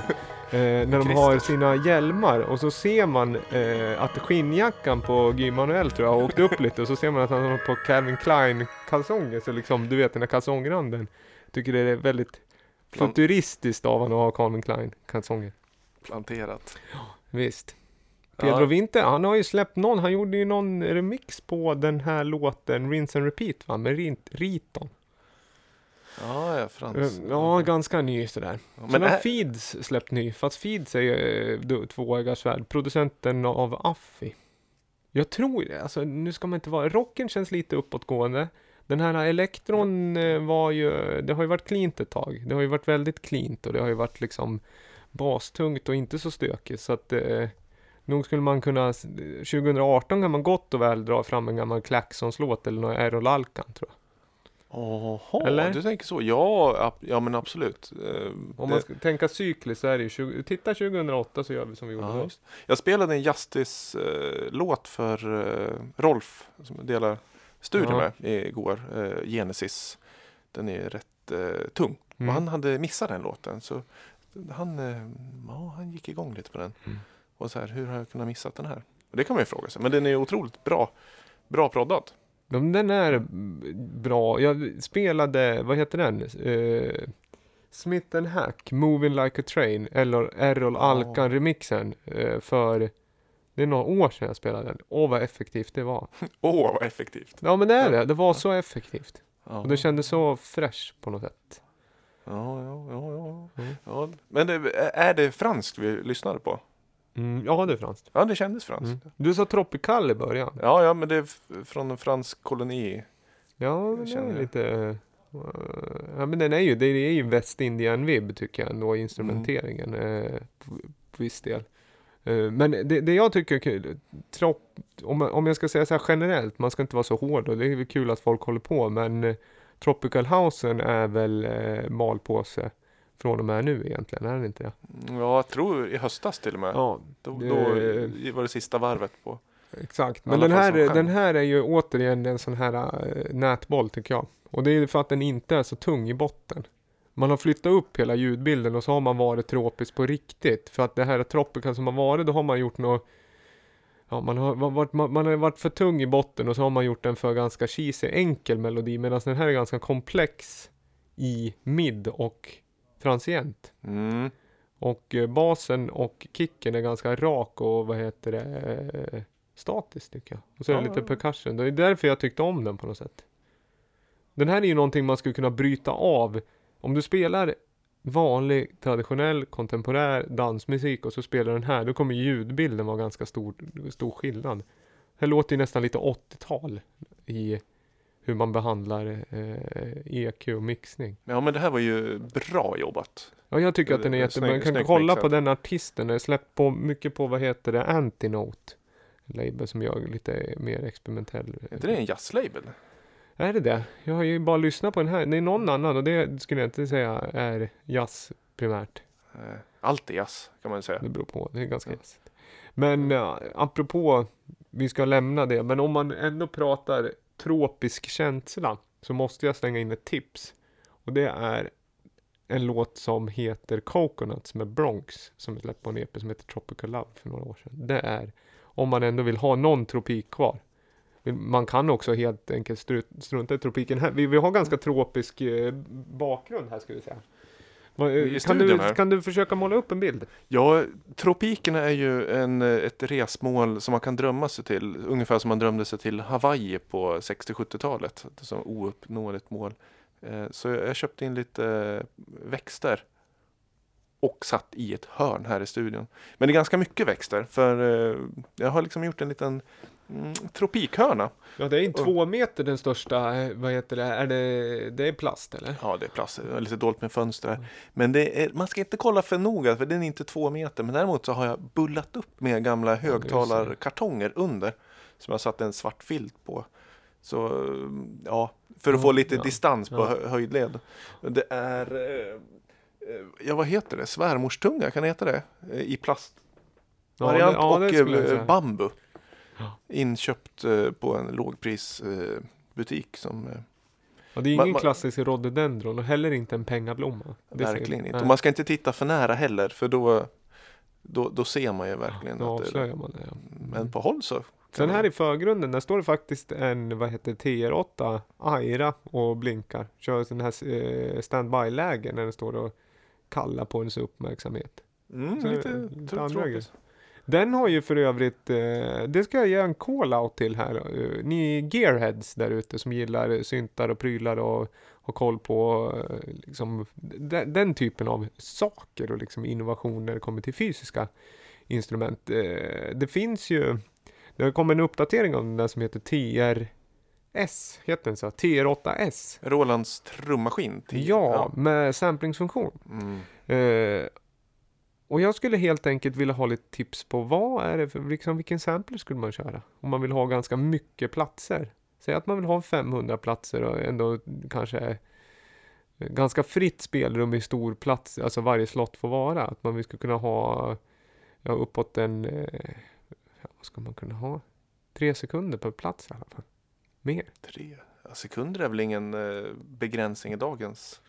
A: Eh, när de har sina hjälmar och så ser man eh, att skinnjackan på Guy Manuel tror jag har åkt upp lite och så ser man att han har på Calvin Klein kalsonger, så liksom du vet den här kalsongranden. Tycker det är väldigt
B: Plan-
A: futuristiskt av honom att ha Calvin Klein kalsonger.
B: Planterat.
A: Visst. Pedro
B: Ja.
A: Winter, han har ju släppt någon, han gjorde ju någon remix på den här låten Rinse and Repeat va, med Rit- Riton.
B: Ja, ja, Frans.
A: Ja, ganska ny sådär.
B: Ja,
A: Sen
B: men
A: har
B: är,
A: Feeds släppt ny, fast Feeds är ju eh, svärd. Producenten av Affi. Jag tror det, alltså nu ska man inte vara, rocken känns lite uppåtgående. Den här elektron eh, var ju, det har ju varit cleant ett tag. Det har ju varit väldigt cleant och det har ju varit liksom bastungt och inte så stökigt. Så att eh, nog skulle man kunna, 2018 kan man gott och väl dra fram en gammal Klaxons-låt eller någon Errol Alkan tror jag.
B: Jaha,
A: Eller?
B: du tänker så. Ja, ja men absolut. Eh,
A: Om man ska tänka cykliskt så är det ju, 20, titta 2008 så gör vi som vi gjorde
B: Ja,
A: då.
B: just. Jag spelade en Justice-låt för eh, Rolf som jag delar studio
A: Ja.
B: med igår. Eh, Genesis. Den är rätt eh, tung.
A: Mm.
B: Och han hade missat den låten. Så han, eh, ja, han gick igång lite på den.
A: Mm.
B: Och så här, hur har jag kunnat missa den här? Och det kan man ju fråga sig. Men den är otroligt bra. Bra proddad.
A: De, den är bra. Jag spelade, vad heter den? Uh, Smith Hack, Moving Like a Train, eller Errol
B: Ja.
A: Alkan remixen eh, för det är några år sedan jag spelade den. Åh vad effektivt det var.
B: Åh, vad effektivt.
A: Ja men det är det, det var så effektivt.
B: Ja.
A: Och det kändes så fresh på något sätt.
B: Ja, ja, ja, ja.
A: Mm.
B: ja. Men det, är det franskt vi lyssnade på?
A: Mm, ja det är franskt.
B: Ja, det kändes franskt.
A: Mm. Du sa Tropical i början.
B: Ja, ja, men det är från en fransk koloni.
A: Ja, det
B: känner
A: är
B: jag.
A: lite... eh, ja men den är ju, det är ju Västindien-vibb tycker jag ändå, instrumenteringen. eh, på, på viss del. Eh, men det, det jag tycker är kul, trop, om, om jag ska säga så här generellt, man ska inte vara så hård och det är väl kul att folk håller på, men Tropical Housen är väl eh, malpåse från och med nu egentligen, är det inte det?
B: Ja, jag tror i höstas till och med.
A: Ja,
B: Då,
A: det-
B: då var det sista varvet på.
A: Exakt, men den här, den här är ju återigen en sån här äh, nätboll tycker jag. Och det är för att den inte är så tung i botten. Man har flyttat upp hela ljudbilden och så har man varit tropiskt på riktigt. För att det här Tropical som har varit, då har man gjort något Ja, man har varit, man, man har varit för tung i botten och så har man gjort en för ganska cheesy, enkel melodi. Medan den här är ganska komplex i mid och transient.
B: Mm.
A: Och eh, basen och kicken är ganska rak och vad heter det, eh, statisk tycker jag. Och så är det
B: Ja,
A: lite percussion. Det är därför jag tyckte om den på något sätt. Den här är ju någonting man skulle kunna bryta av. Om du spelar vanlig, traditionell, kontemporär dansmusik och så spelar den här, då kommer ljudbilden vara ganska stor, stor skillnad. Det här låter ju nästan lite 80-tal i hur man behandlar eh, EQ och mixning.
B: Ja, men det här var ju bra jobbat.
A: Ja, jag tycker att den är
B: Eh,
A: jättebra. Man kan kolla på den artisten. Den släppt på mycket på, vad heter det, Antinote. Label som gör lite mer experimentell.
B: Är inte det en jazzlabel?
A: Är det det? Jag har ju bara lyssnat på den här. Det är någon annan och det skulle jag inte säga är jazz primärt.
B: Eh, Allt är jazz kan man säga.
A: Det beror på. Det är ganska jazzigt. Men uh, apropå, vi ska lämna det. Men om man ändå pratar tropisk känsla så måste jag slänga in ett tips. Och det är en låt som heter Coconuts med Bronx som är släppt på en EP som heter Tropical Love för några år sedan. Det är om man ändå vill ha någon tropik kvar. Man kan också helt enkelt strunta i tropiken. Vi, vi har ganska tropisk eh, bakgrund här skulle jag säga. Kan du, kan du försöka måla upp en bild?
B: Ja, tropikerna är ju en, ett resmål som man kan drömma sig till. Ungefär som man drömde sig till Hawaii på 60-70-talet. Som ouppnåeligt mål. Eh, Så jag jag köpte in lite eh, växter. och satt i ett hörn här i studion. Men det är ganska mycket växter för eh, jag har liksom gjort en liten mm, tropikhörna.
A: Ja, det är en två meter den största, eh, vad heter det, är det, det är plast eller?
B: Ja, det är plast. Det är lite dåligt med fönster här. Men det är, man ska inte kolla för noga för den är inte två meter. Men däremot så har jag bullat upp med gamla högtalarkartonger under. Som jag satt en svart filt på. Så ja, för att få lite
A: ja,
B: distans på
A: ja.
B: hö- höjdled. Det är, eh, eh, ja vad heter det, svärmorstunga, kan det heta det? I plast variant
A: ja, det
B: och bambu.
A: Ja.
B: Inköpt eh, på en lågprisbutik eh, butik som eh,
A: Ja, det är ingen
B: man-
A: klassisk rhododendron och heller inte en pengablomma. Det
B: verkligen inte. Och man ska inte titta för nära heller för då, då, då ser man ju verkligen
A: Då
B: att det,
A: avslöjar man det. Ja.
B: Men på håll så.
A: Sen
B: man-
A: här i förgrunden, där står det faktiskt en, vad heter TR8 Aira och blinkar. Kör sån här eh, standby-läge när den står och kallar på ens uppmärksamhet.
B: mm,
A: så-
B: lite tråkigt.
A: Den har ju för övrigt, eh, det ska jag ge en call-out till här. Eh, ni gearheads där ute som gillar syntar och prylar och har koll på eh, liksom, den, den typen av saker och liksom innovationer när det kommer till fysiska instrument. Det finns ju, det har kommit en uppdatering om den där som heter TRS, heter den så? TR8S.
B: Rolands trummaskin. till-
A: Ja, med samplingsfunktion.
B: Mm.
A: Eh, och jag skulle helt enkelt vilja ha lite tips på vad är det för, liksom, vilken sampler skulle man köra? Om man vill ha ganska mycket platser. Säg att man vill ha 500 platser och ändå kanske ganska fritt spelrum i stor plats, alltså varje slott får vara. Att man skulle kunna ha ja, uppåt en, ja, vad ska man kunna ha? Tre sekunder per plats i alla fall. Mer.
B: Tre sekunder är väl ingen eh, begränsning i dagens.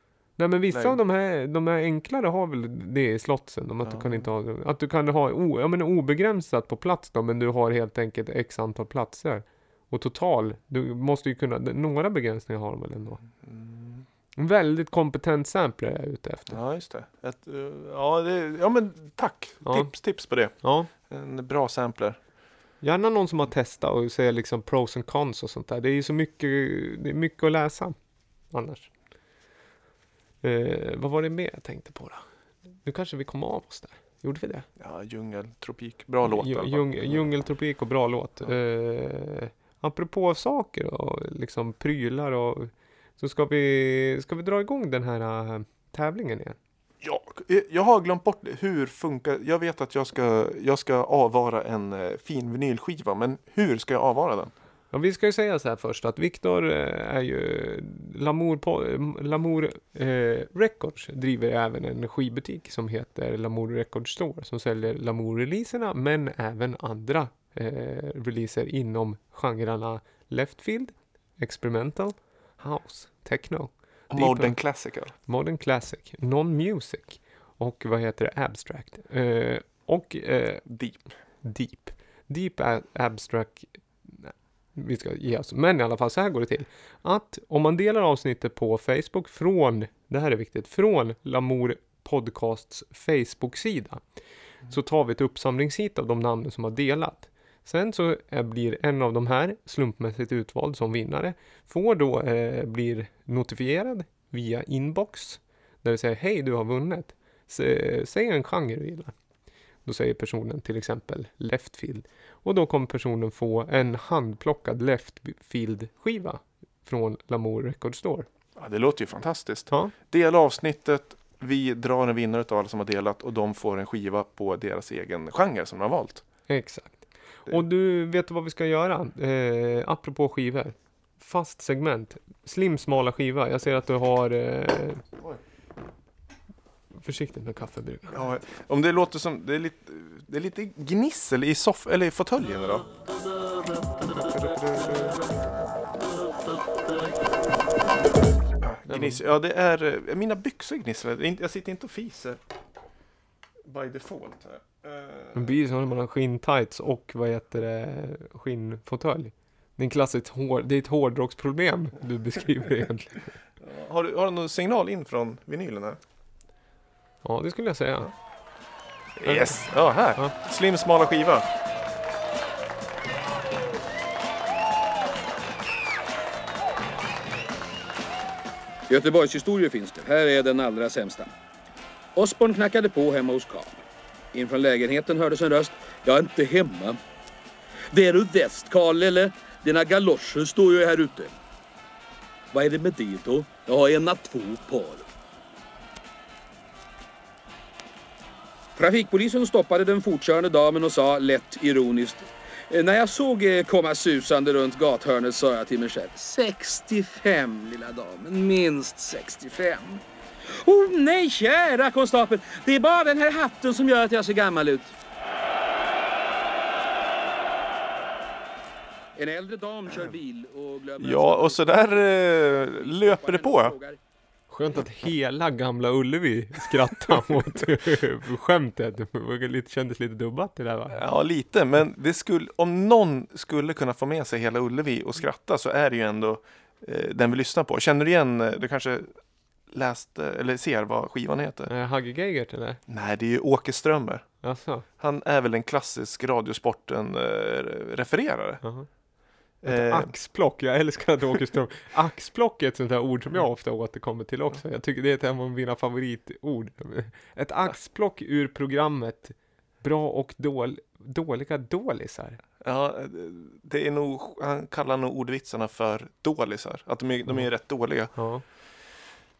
A: Nej men vissa
B: Nej.
A: av de här, de här enklare har väl det i slottsen. Om att du
B: Ja.
A: kan inte ha, att du kan ha o, ja, men obegränsat på plats då, men du har helt enkelt x antal platser. Och total, du måste ju kunna, några begränsningar har de väl ändå.
B: Mm.
A: En väldigt kompetent sampler är jag ute efter.
B: Ja, just det. Ett, eh, ja, det. Ja, men tack.
A: Ja.
B: Tips, tips på det.
A: Ja,
B: En bra sampler.
A: gärna någon som har testat och säger liksom pros and cons och sånt där. Det är ju så mycket, det är mycket att läsa annars. Eh, vad var det mer jag tänkte på då? Nu kanske vi kom av oss där. Gjorde vi det?
B: Ja, djungel, tropik. Bra låt. i
A: Dju-
B: alla fall.
A: djung- Djungeltropik och bra låt.
B: Ja.
A: Eh, apropå saker och liksom prylar och så ska vi, ska vi dra igång den här äh, tävlingen igen.
B: Ja, eh, jag har glömt bort hur funkar Jag vet att jag ska, jag ska avvara en eh, fin vinylskiva, men hur ska jag avvara den?
A: Ja, vi ska ju säga så här först att Viktor eh, är ju Lamour, Lamour eh, Records driver även en skivbutik som heter Lamour Records Store som säljer Lamour-releaserna men även andra eh, releaser inom genrerna Leftfield, Experimental, House, Techno, Deep
B: Modern Classical.
A: Modern Classic, Non-Music och vad heter det? Abstract. Eh, och eh,
B: Deep.
A: Deep. Deep Abstract. Vi ska ge oss. Men i alla fall, så här går det till. Att om man delar avsnittet på Facebook från, det här är viktigt, från Lamour Podcasts Facebook-sida. Så tar vi ett uppsamlingshit av de namnen som har delat. Sen så eh, blir en av de här slumpmässigt utvald som vinnare. Får då, eh, blir notifierad via inbox. Där vi säger hej du har vunnit. S- eh, Säg en genre du gillar. Då säger personen till exempel Leftfield. Och då kommer personen få en handplockad Leftfield skiva från Lamour Record Store.
B: Ja, det låter ju fantastiskt.
A: Ja,
B: Dela avsnittet. Vi drar en vinnare av alla som har delat och de får en skiva på deras egen genre som de har valt.
A: exakt.
B: Det-
A: Och du, vet vad vi ska göra? Eh, apropå skivor. Fast segment. Slim smala skiva. Jag ser att du har... Eh. Försiktigt med kaffebryggan.
B: Ja, om det låter som, det är lite, det är lite gnissel i soff eller i fåtöljen idag. Gnissel, ja det är, eh, mina byxor gnisslar. Jag sitter inte och fiser. By default här. Eh,
A: Det blir så när man har skinntights och vad heter det, skinnfåtölj. Det är en klassiskt hår, det är ett hårdrocksproblem du beskriver egentligen.
B: Har du, har du någon signal in från vinylen här?
A: Ja, det skulle jag säga.
B: Yes! Ja, här!
A: Ja.
B: Slim smala skiva.
C: Göteborgshistorier finns det. Här är den allra sämsta. Osborn knackade på hemma hos Karl. Infrån lägenheten hördes en röst. Jag är inte hemma. Det är du väst, Karl, eller? Dina galoscher står ju här ute. Vad är det med det då? Jag har ena två par. Trafikpolisen stoppade den fortkörande damen och sa lätt ironiskt. "Eh, När jag såg er komma susande runt gathörnet sa jag till mig själv. 65 lilla damen, minst 65. Oh nej, kära konstapel. Det är bara den här hatten som gör att jag ser gammal ut. En äldre dam kör bil och glömmer...
B: Ja, och så där eh, löper det på.
A: Skönt att hela gamla Ullevi skrattade åt skämtet. Det kändes lite dubbat det där va?
B: Ja, lite, men det skulle, om någon skulle kunna få med sig hela Ullevi och skratta så är det ju ändå eh, den vi lyssnar på. Känner du igen, eh, du kanske läst eh, eller ser vad skivan heter?
A: Eh, Hagge Geigert eller?
B: Nej, det är ju Åke Strömmer. Han är väl en klassisk Radiosporten-refererare.
A: Jaha.
B: Eh,
A: Ett axplock, jag älskar att Åke Ström. Axplock är ett sånt där ord som jag ofta återkommer till också. Jag tycker det är ett av mina favoritord. Ett axplock ur programmet Bra och dål, dåliga dålisar.
B: ja, det är nog, han kallar nog ordvitsarna för dålisar. Att de är, de är rätt dåliga.
A: Ja.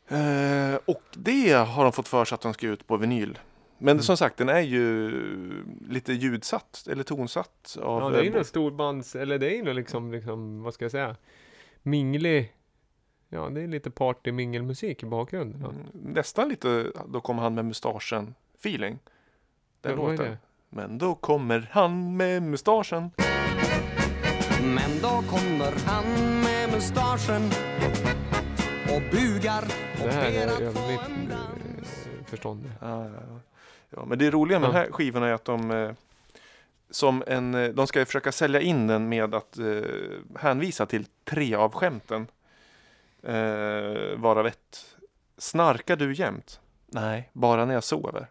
B: Eh, och det har de fått för sig att de ska ut på vinyl. Men
A: Mm.
B: som sagt, den är ju lite ljudsatt, eller tonsatt. Av,
A: ja, det är ju någon storbands, eller det är ju liksom, liksom, vad ska jag säga, minglig, ja det är lite party mingelmusik i bakgrunden. Ja.
B: mm, nästan lite, då kommer han med mustaschen feeling. Den
A: Ja, är
B: låten.
A: det?
B: Men då kommer han med mustaschen.
D: Men då kommer han med mustaschen och bugar och
A: Det här
D: ber
A: är
D: att
A: över
D: få
A: mitt
D: en dans.
A: eh, förstånd.
B: Ja, ja, ja. Ja, men det roliga med
A: Ja.
B: den här skivan är att de eh, som en, eh, de ska försöka sälja in den med att eh, hänvisa till tre av skämten. Eh, varav ett. Snarkar du jämt? Nej, bara när jag sover.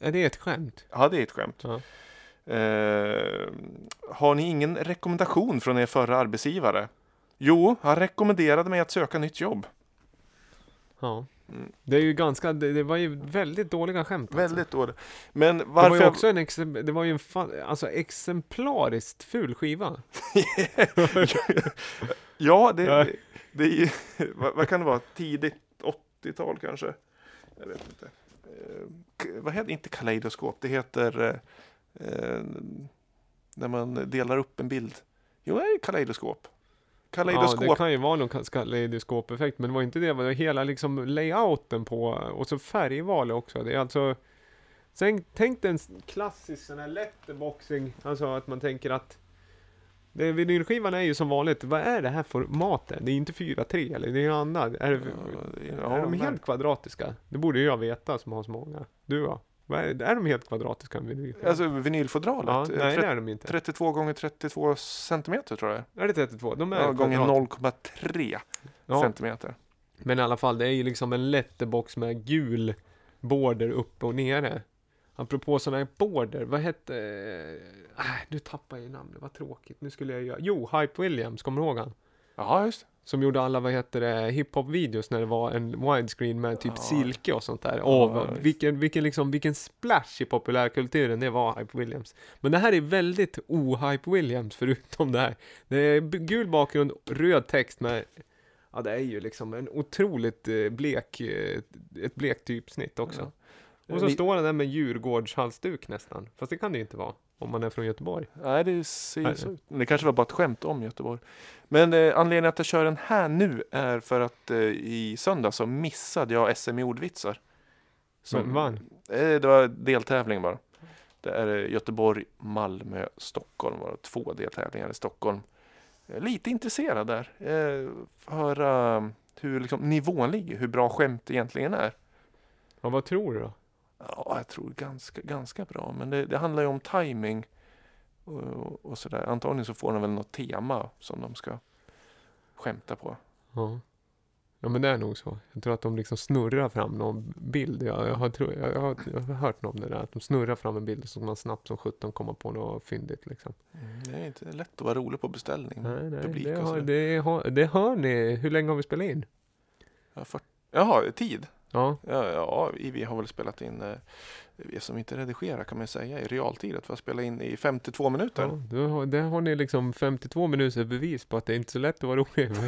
A: Är det ett skämt?
B: Ja, det är ett skämt.
A: Ja.
B: Eh, har ni ingen rekommendation från er förra arbetsgivare? Jo, han rekommenderade mig att söka nytt jobb.
A: Ja. Det är ju ganska, det, det var ju väldigt dåliga skämt. alltså.
B: Väldigt dåligt. Men
A: Det var
B: varför...
A: ju också en, exem- det var ju en alltså exemplariskt ful skiva.
B: Ja, det, det, det är ju, vad, vad kan det vara, tidigt 80-tal kanske? Jag vet inte. Eh, vad heter, inte kaleidoskop, det heter eh, eh, när man delar upp en bild. Jo, det är kaleidoskop.
A: Ja,
B: Kaleidoskop.
A: det kan ju vara någon kaleidoskopeffekt, men det var inte det, det var hela liksom layouten på, och så färgval också. Det är alltså, sen, tänk dig en klassisk sån här letterboxing, alltså att man tänker att det, vinylskivan är ju som vanligt, vad är det här formatet? Det är inte 4.3 eller det är ju annat. Är, det,
B: ja,
A: är de helt kvadratiska? Det borde ju jag veta som har så många. Du då? Är, är de helt kvadratiska?
B: Alltså vinylfodralet.
A: ja, nej det är de inte.
B: 32 gånger 32 centimeter tror jag.
A: Är det 32? De är
B: Ja, gånger
A: kvadrat.
B: 0,3
A: Ja,
B: centimeter.
A: Men i alla fall, det är ju liksom en letterbox med gul border uppe och nere. Apropå sådana här border, vad hette... Äh, nu tappar jag ju namnet, vad tråkigt. Nu skulle jag göra... Jo, Hype Williams, kommer du ihåg han?
B: Ja, just
A: Som gjorde alla, vad heter det, hiphop-videos när det var en widescreen med typ
B: Ja.
A: silke och sånt där.
B: Ja,
A: Åh,
B: just.
A: vilken, vilken, liksom, vilken splash i populärkulturen det var Hype Williams. Men det här är väldigt o-Hype Williams förutom det här. Det är gul bakgrund, röd text med Ja det är ju liksom en otroligt eh, blek, eh, ett blekt typsnitt också. Och så
B: Vi-
A: står han där med Djurgårdshalsduk nästan. Fast det kan det ju inte vara. Om man är från Göteborg.
B: Nej, det ser
A: Nej.
B: så ut. Det kanske var bara ett skämt om Göteborg. Men eh, anledningen att jag kör den här nu är för att eh, i söndag så missade jag SM i ordvitsar.
A: Vem vann?
B: Eh, det var deltävling bara. Det är eh, Göteborg, Malmö, Stockholm. Var det två deltävlingar i Stockholm. Lite intresserad där. Eh, höra hur liksom, nivån ligger, hur bra skämt egentligen är.
A: Ja, vad tror du då?
B: Ja, jag tror ganska, ganska bra. Men det, det handlar ju om timing och, och sådär. Antagligen så får de väl något tema som de ska skämta på.
A: Ja. Ja men det är nog så. Jag tror att de liksom snurrar fram någon bild. Jag, jag, har, tro, jag, har, jag har hört om det där. Att de snurrar fram en bild och så ska man snabbt som 17 komma på något fyndigt liksom.
B: Det är inte lätt att vara rolig på beställning.
A: Nej, nej,
B: publik
A: det,
B: och
A: har,
B: sådär.
A: det, har, det hör ni. Hur länge har vi spelat in?
B: Ja, för, jaha, tid.
E: Ja,
B: Ja, ja vi, har väl spelat in, eh, vi som inte redigerar kan man säga, i realtid. Att vi har spelat in i 52 minuter.
E: ja då, har- där har ni liksom 52 minuters bevis på att det är inte är så lätt att vara rolig.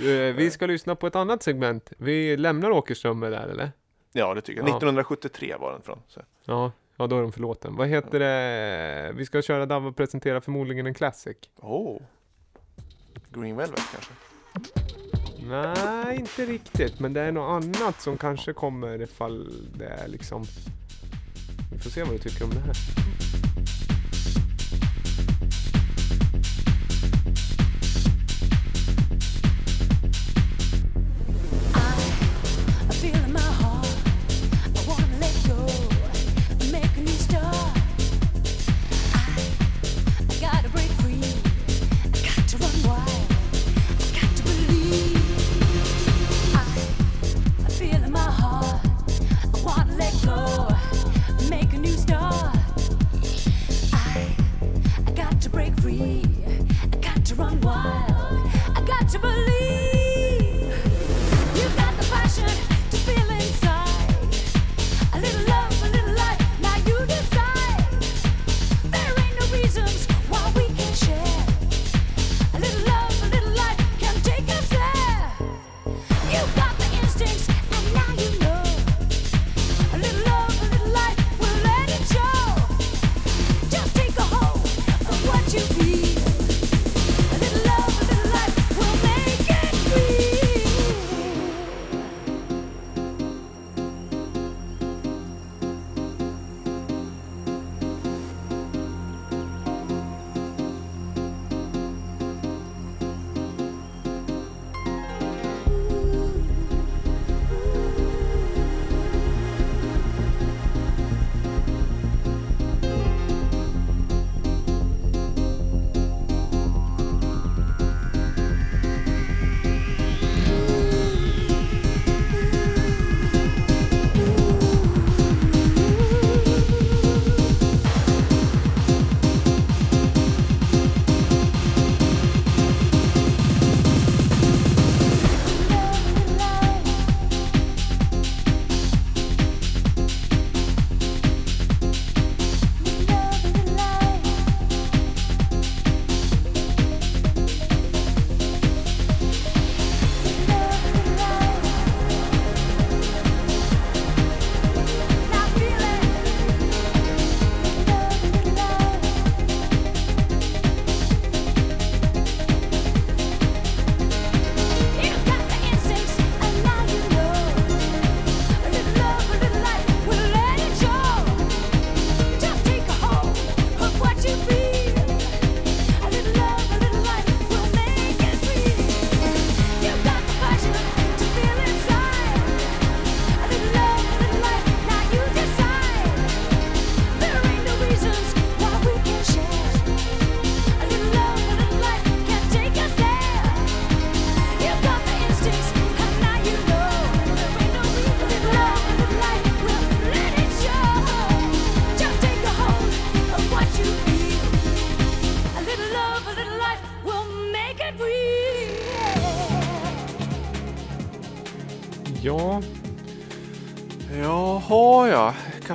E: Eh, vi ska lyssna på ett annat segment. Vi lämnar Åkerström med där eller?
B: Ja, det tycker jag.
E: Ja.
B: 1973 var den från. Så.
E: Ja, ja då är de förlåten. Vad heter det? Vi ska köra och presentera förmodligen en classic.
B: Oh. Green Velvet kanske?
E: Nej, inte riktigt. Men det är något annat som kanske kommer ifall det är liksom... Vi får se vad du tycker om det här.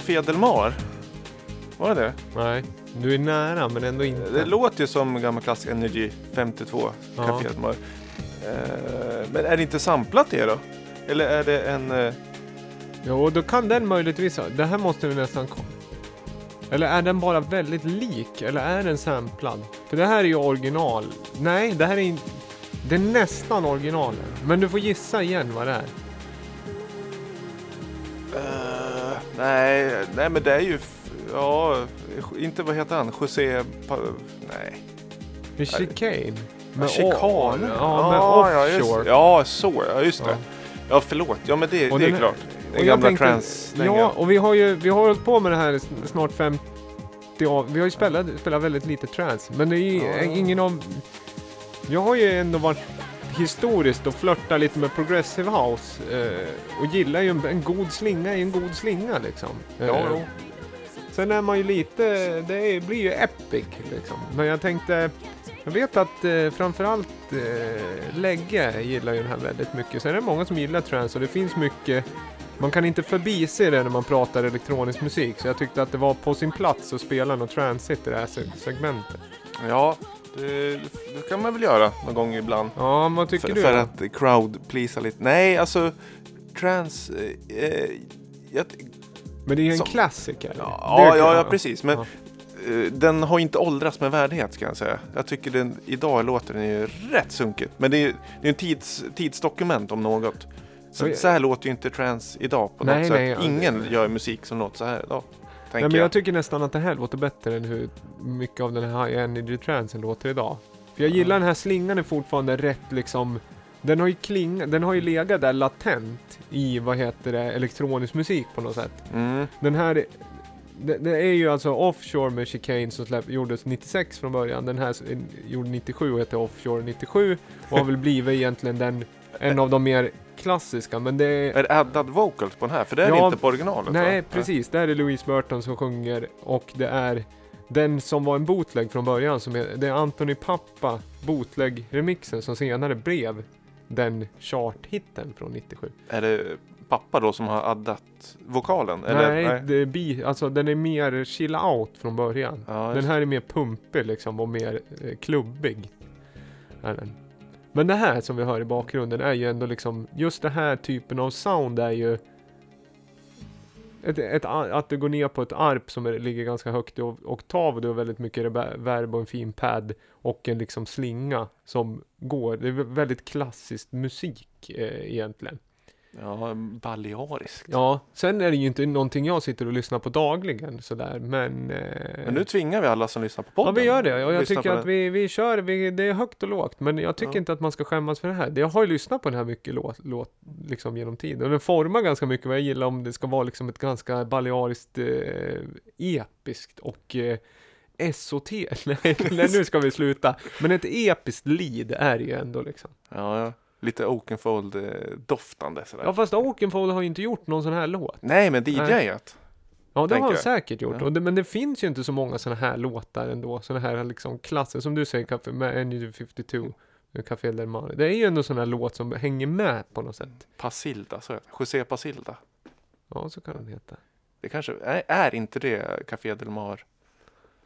B: Café Del Mar. Var det det?
E: nej. Du är nära men ändå inte.
B: Det låter ju som gammal klassisk Energy 52,
E: Ja.
B: Café Del Mar. Eh, men är det inte samplat det då? Eller är det en... eh,
E: Jo, då kan den möjligtvis Det här måste vi nästan kolla. Eller är den bara väldigt lik? Eller är den samplad? För det här är ju original. Nej, det här är inte... Det är nästan originalen. Men du får gissa igen vad det är.
B: Nej, nej, men det är ju... Ja, inte vad heter han? José... Pa, nej.
E: Är Chicane. Med
B: Chikan?
E: Ja, med
B: ja, just,
E: offshore.
B: ja, så ja, just det.
E: Ja.
B: Ja, förlåt. Ja, men det,
E: Och
B: det är klart. Den gamla
E: tänkte-
B: trans
E: Ja, och vi har ju vi har hållit på med det här snart 50 av, Vi har ju spelat, spelat väldigt lite trance. Men det är ju
B: Ja.
E: ingen av... Jag har ju ändå varit historiskt och flörtat lite med progressive house. Eh, och gillar ju en, en god slinga i en god slinga liksom. Eh,
B: Ja, jo.
A: Sen är man ju lite, det är, blir ju epic liksom. Men jag tänkte, jag vet att eh, framförallt eh, Lägge gillar ju den här väldigt mycket. Sen är det många som gillar trance och det finns mycket man kan inte förbise det när man pratar elektronisk musik, så jag tyckte att det var på sin plats att spela något transit i det här se- segmentet.
B: Ja, det, det kan man väl göra någon gång ibland.
A: Ja, vad tycker
B: för,
A: du?
B: för att crowd pleasa lite. Nej, alltså trans... Eh, eh, jag,
A: Men det är ju en
B: som-
A: klassiker.
B: ja, ja, ja, precis. Men
A: Ja.
B: eh, den har inte åldrats med värdighet kan jag säga. Jag tycker den idag låter den ju rätt sunkigt. Men det är, är en tids, tidsdokument om något. Så, så här låter ju inte trans idag på
A: Nej,
B: något
A: nej,
B: sätt.
A: ja,
B: Ingen
A: det-
B: gör musik som låter så här idag.
A: Nej,
B: Tänker
A: men jag
B: jag.
A: tycker nästan att det här låter bättre än hur mycket av den här high energy transen låter idag. För jag gillar den här slingan är fortfarande rätt liksom den har ju kling, den har ju legat där latent i, vad heter det, elektronisk musik på något sätt.
B: Mm.
A: Den här, det, det är ju alltså Offshore med Chicane som släpp, gjordes 96 från början. Den här s- gjorde 97 och heter Offshore 97 och har väl blivit egentligen den, en av de mer klassiska. Men det är,
B: Är det addad vocals på den här? För det är det
A: Ja,
B: inte på originalet
A: Nej,
B: va?
A: precis. Där är det Louise Burton som sjunger och det är den som var en bootleg från början. Som är, det är Anthony Pappa bootleg-remixen som senare blev den chart-hitten från 97.
B: Är det pappa då som har addat vokalen? Eller?
A: nej, Det är bi, alltså, den är mer chill out från början.
B: Ja,
A: Den här är mer pumpig liksom och mer eh, klubbig. Är den. Men det här som vi hör i bakgrunden är ju ändå liksom, just den här typen av sound är ju ett, ett, att det går ner på ett arp som är, ligger ganska högt i oktav och det är väldigt mycket reverb och en fin pad och en liksom slinga som går. Det är väldigt klassisk musik eh, egentligen.
B: Ja, baleariskt.
A: Ja, sen är det ju inte någonting jag sitter och lyssnar på dagligen sådär, men... Eh,
B: Men nu tvingar vi alla som lyssnar på
A: Ja
B: podden.
A: vi gör det och jag tycker att vi, vi kör, vi, det är högt och lågt men jag tycker
B: Ja.
A: inte att man ska skämmas för det här. Jag har ju lyssnat på den här mycket låt, låt liksom genom tiden och den formar ganska mycket vad jag gillar om det ska vara liksom ett ganska baleariskt eh, episkt och eh, SOT, nej, nej nu ska vi sluta. Men ett episkt lead är det ju ändå liksom.
B: Ja, ja. Lite Oakenfold-doftande sådär.
A: Ja fast Oakenfold har ju inte gjort någon sån här låt.
B: Nej, men DJat.
A: Ja det har han säkert gjort.
B: Ja.
A: Det, men det finns ju inte så många sådana här låtar ändå. Sådana här liksom klasser som du säger Café, med Energy 52. med Café Del Mar. Det är ju ändå sån här låt som hänger med på något sätt.
B: Pasilda, så. José Pasilda.
A: Ja så kan den heta.
B: Det kanske, är, är inte det Café Del Mar?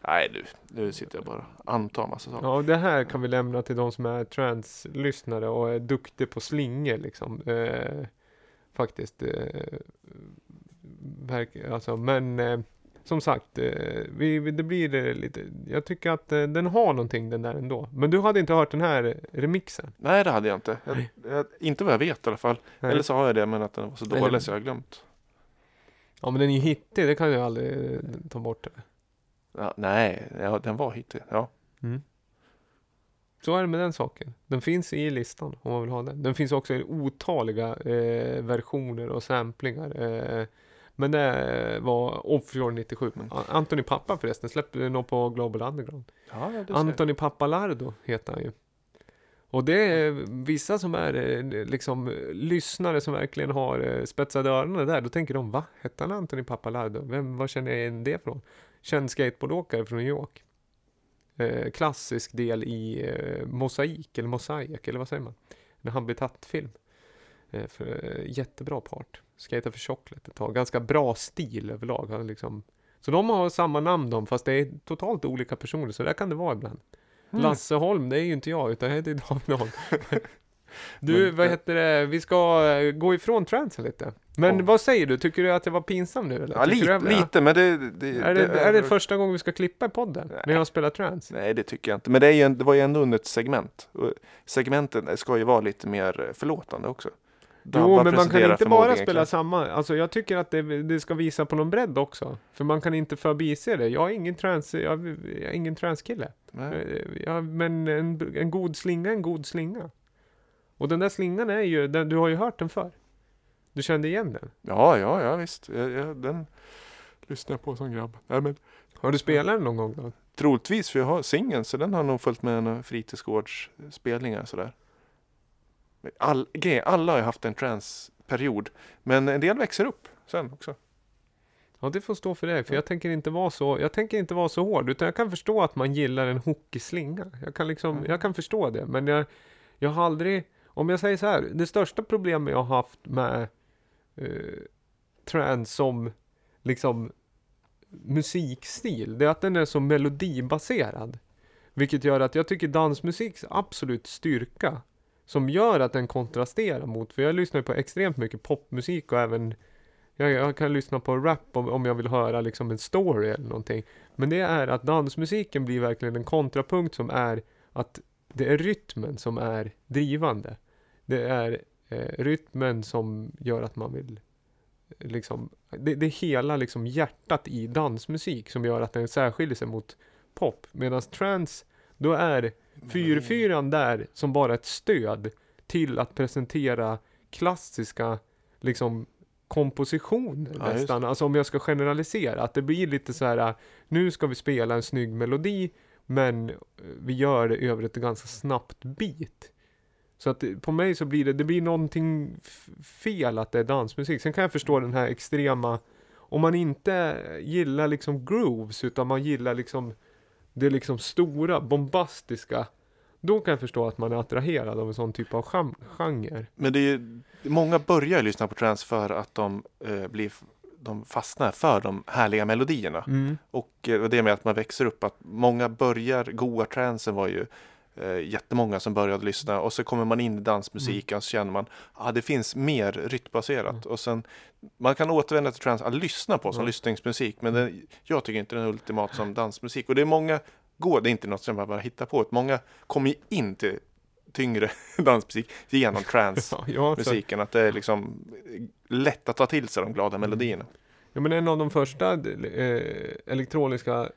B: Nej du, nu sitter jag bara och antar massa saker.
A: Ja och det här kan vi lämna till de som är trans-lyssnare och är duktiga på slingor liksom. Eh, faktiskt. Eh, alltså, men eh, som sagt, eh, vi, det blir eh, lite, jag tycker att eh, den har någonting den där ändå. Men du hade inte hört den här remixen?
B: Nej, det hade jag inte. Jag, jag, inte vad jag vet i alla fall.
A: Nej.
B: Eller så har jag det, men att den var så
A: Eller-
B: dålig så jag har glömt.
A: Ja men den är ju hittig, det kan jag aldrig eh, ta bort. Det.
B: Ja, nej, ja, den var hittig. Ja.
A: Så är det med den saken. Den finns i listan om man vill ha den. Den finns också i otaliga eh, versioner och samplingar. Eh, men det var Offshore 97.
B: Mm.
A: Anthony Pappa förresten släppte nog på Global Underground.
B: Ja.
A: Anthony Pappalardo heter han ju. Och det är vissa som är eh, liksom lyssnare som verkligen har eh, spetsat öronen där. Då tänker de, va? Hette han Anthony Pappalardo? Vem, var känner jag igen det från? Känd skateboardåkare från New York. Eh, klassisk del i eh, Mosaik, eller Mosaic, eller vad säger man? En habitatfilm. Eh, för, eh, jättebra part. Skata för Chocolate ett tag. Ganska bra stil överlag. Han liksom. Så de har samma namn de, fast det är totalt olika personer. Så där kan det vara ibland.
B: Mm.
A: Lasse Holm, det är ju inte jag, utan jag heter David Holm. Du,
B: Men-
A: vad heter det, vi ska eh, gå ifrån transen lite. Men
B: Ja.
A: vad säger du, tycker du att det var pinsamt nu eller?
B: Ja, lite,
A: du,
B: lite, men det... det,
A: Är det, är det första gången vi ska klippa i podden? När jag spelar trans?
B: Nej, det tycker jag inte. Men det, är ju, det var ju ändå under ett segment. Och segmenten ska ju vara lite mer förlåtande också.
A: Jo, men man kan inte bara spela samma. Alltså jag tycker att det, det ska visa på någon bredd också. För man kan inte förbise det. Jag är ingen trans, jag, jag är ingen transkille.
B: Nej.
A: Eh, men en, en god slinga är en god slinga. Och den där slingan är ju, den, du har ju hört den förr. Du kände igen den.
B: Ja, ja, ja visst. Jag, jag, den lyssnar jag på som grabb. Nej, men,
A: Har du spelat den någon gång då?
B: troligtvis, för jag har singeln, så den har nog följt med några fritidsgårdsspelningar sådär. All, grejen, alla har ju haft en transperiod, men en del växer upp sen också.
A: Ja, det får stå för dig, för jag tänker inte vara så, jag tänker inte vara så hård, utan jag kan förstå att man gillar en hookig slinga. Jag kan liksom, jag kan förstå det, men jag, jag har aldrig, om jag säger så här, det största problemet jag har haft med eh, trance som liksom musikstil, det är att den är så melodibaserad. Vilket gör att jag tycker dansmusiks absolut styrka, som gör att den kontrasterar mot, för jag lyssnar ju på extremt mycket popmusik och även jag, jag kan lyssna på rap om, om jag vill höra liksom en story eller någonting. Men det är att dansmusiken blir verkligen en kontrapunkt som är att det är rytmen som är drivande. Det är eh, rytmen som gör att man vill liksom, det, det är hela liksom hjärtat i dansmusik som gör att den särskiljer sig mot pop. Medan trance, då är fyrfyran där som bara ett stöd till att presentera klassiska liksom kompositioner
B: Ja,
A: nästan. Alltså om jag ska generalisera, att det blir lite så här, nu ska vi spela en snygg melodi, men eh, vi gör det över ett ganska snabbt beat. Så att på mig så blir det, det blir någonting fel att det är dansmusik. Sen kan jag förstå den här extrema, om man inte gillar liksom grooves, utan man gillar liksom det liksom stora, bombastiska, då kan jag förstå att man är attraherad av en sån typ av gen- genre.
B: Men det är ju, många börjar lyssna på trance för att de eh, blir de fastnar för de härliga melodierna. Och eh, det med att man växer upp, att många börjar, goa transen var ju eh, jättemånga som började lyssna och så kommer man in i dansmusiken så känner man att ah, det finns mer rytmbaserat. Och sen, man kan återvända till trance att lyssna på som
A: Mm.
B: lyssningsmusik men det, jag tycker inte den är ultimat som dansmusik. Och det är många, går det är inte något som man bara hittar på, många kommer ju in till tyngre dansmusik genom trance
A: Ja, ja, så,
B: musiken. Att det är liksom lätt att ta till sig de glada melodierna.
A: ja, men en av de första eh, elektroniska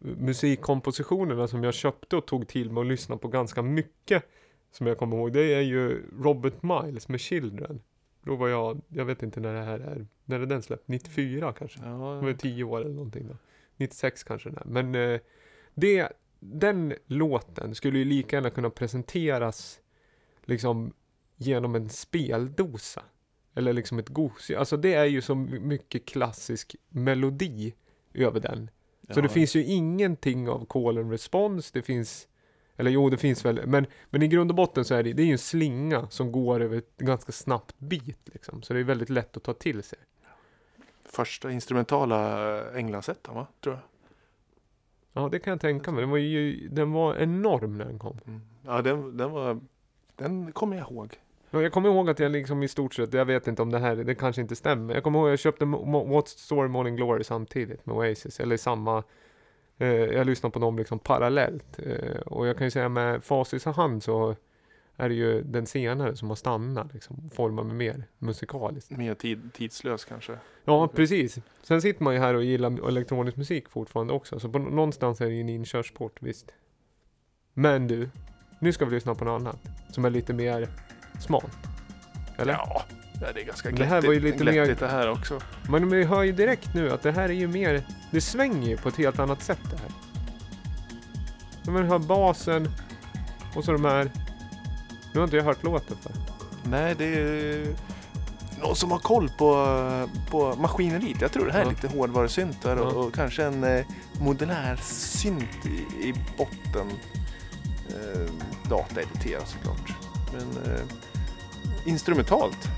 A: musikkompositionerna som jag köpte och tog till mig och lyssnade på ganska mycket som jag kommer ihåg, det är ju Robert Miles med Children. Då var jag, jag vet inte när det här är, när är den släppt? 94 kanske? Var
B: Ja,
A: 10 år eller någonting då. 96 kanske den är. Men eh, det, den låten skulle ju lika gärna kunna presenteras liksom genom en speldosa. Eller liksom ett gos. Alltså det är ju så mycket klassisk melodi över den. Så
B: ja.
A: det finns ju ingenting av call and response. Det finns, eller jo det finns väl, men, men i grund och botten så är det, det är ju en slinga som går över ett ganska snabbt bit liksom. Så det är väldigt lätt att ta till sig.
B: Första instrumentala Englandsettan va? Tror jag.
A: Ja, det kan jag tänka mig. Den var ju den var enorm när den kom.
B: Mm. Ja, den, den var... Den kommer jag ihåg.
A: Ja, Jag kommer ihåg att jag liksom i stort sett, jag vet inte om det här, det kanske inte stämmer. Jag kommer ihåg att jag köpte What's Story Morning Glory samtidigt med Oasis, eller samma, eh, jag lyssnar på dem liksom parallellt. Eh, och jag kan ju säga med facit i hand så är det ju den senare som har stannat liksom, formar mig mer musikaliskt.
B: Mer tid, tidslös kanske.
A: Ja, precis. Sen sitter man ju här och gillar elektronisk musik fortfarande också, så på nå- någonstans är det ju en inkörsport, visst. Men du, nu ska vi lyssna på något annat som är lite mer smalt. Eller?
B: Ja, det är ganska glättigt.
A: det här var ju lite mer-
B: det här också.
A: Men vi hör ju direkt nu att det här är ju mer, det svänger ju på ett helt annat sätt det här. Man hör basen och så de här, nu har inte jag hört låten för.
B: Nej, det är någon som har koll på, på maskineriet. Jag tror det här är lite hårdvarusyntar och, och kanske en eh, modulär synt i, i botten. Eh, dataediterat såklart. Men eh, instrumentalt.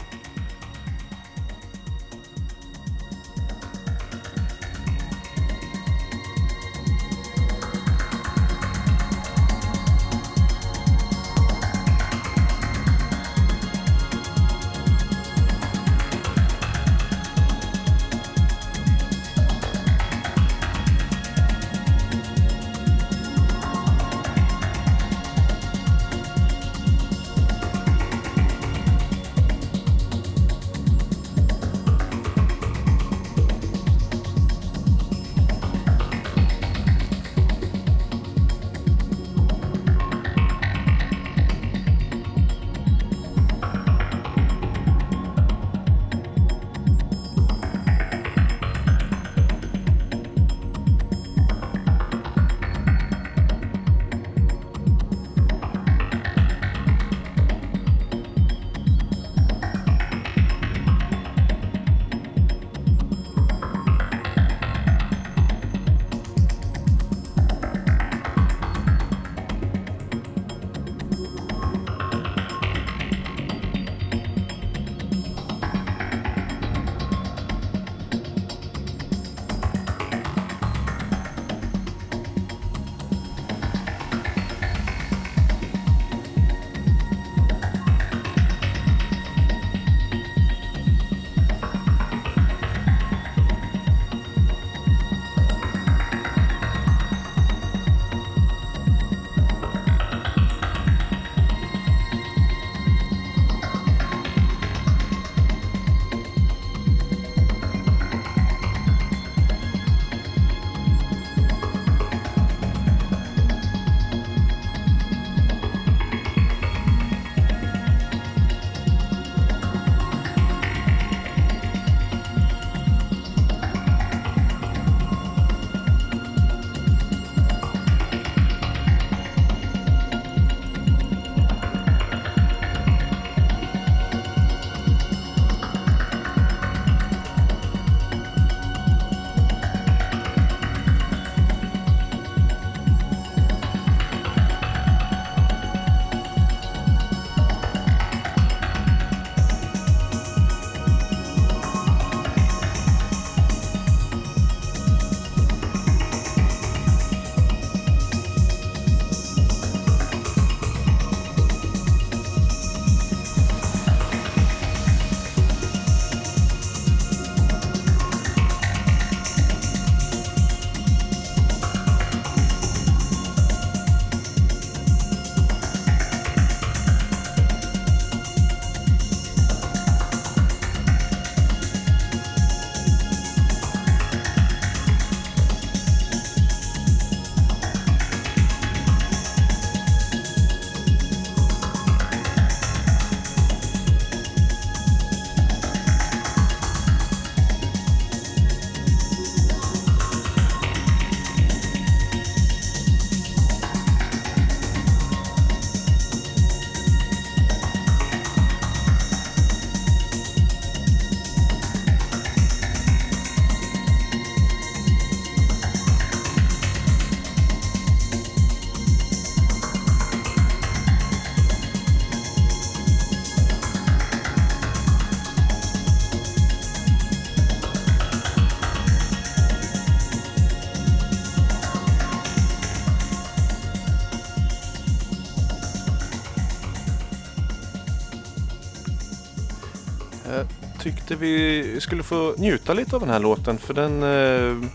B: Tyckte vi skulle få njuta lite av den här låten för den eh,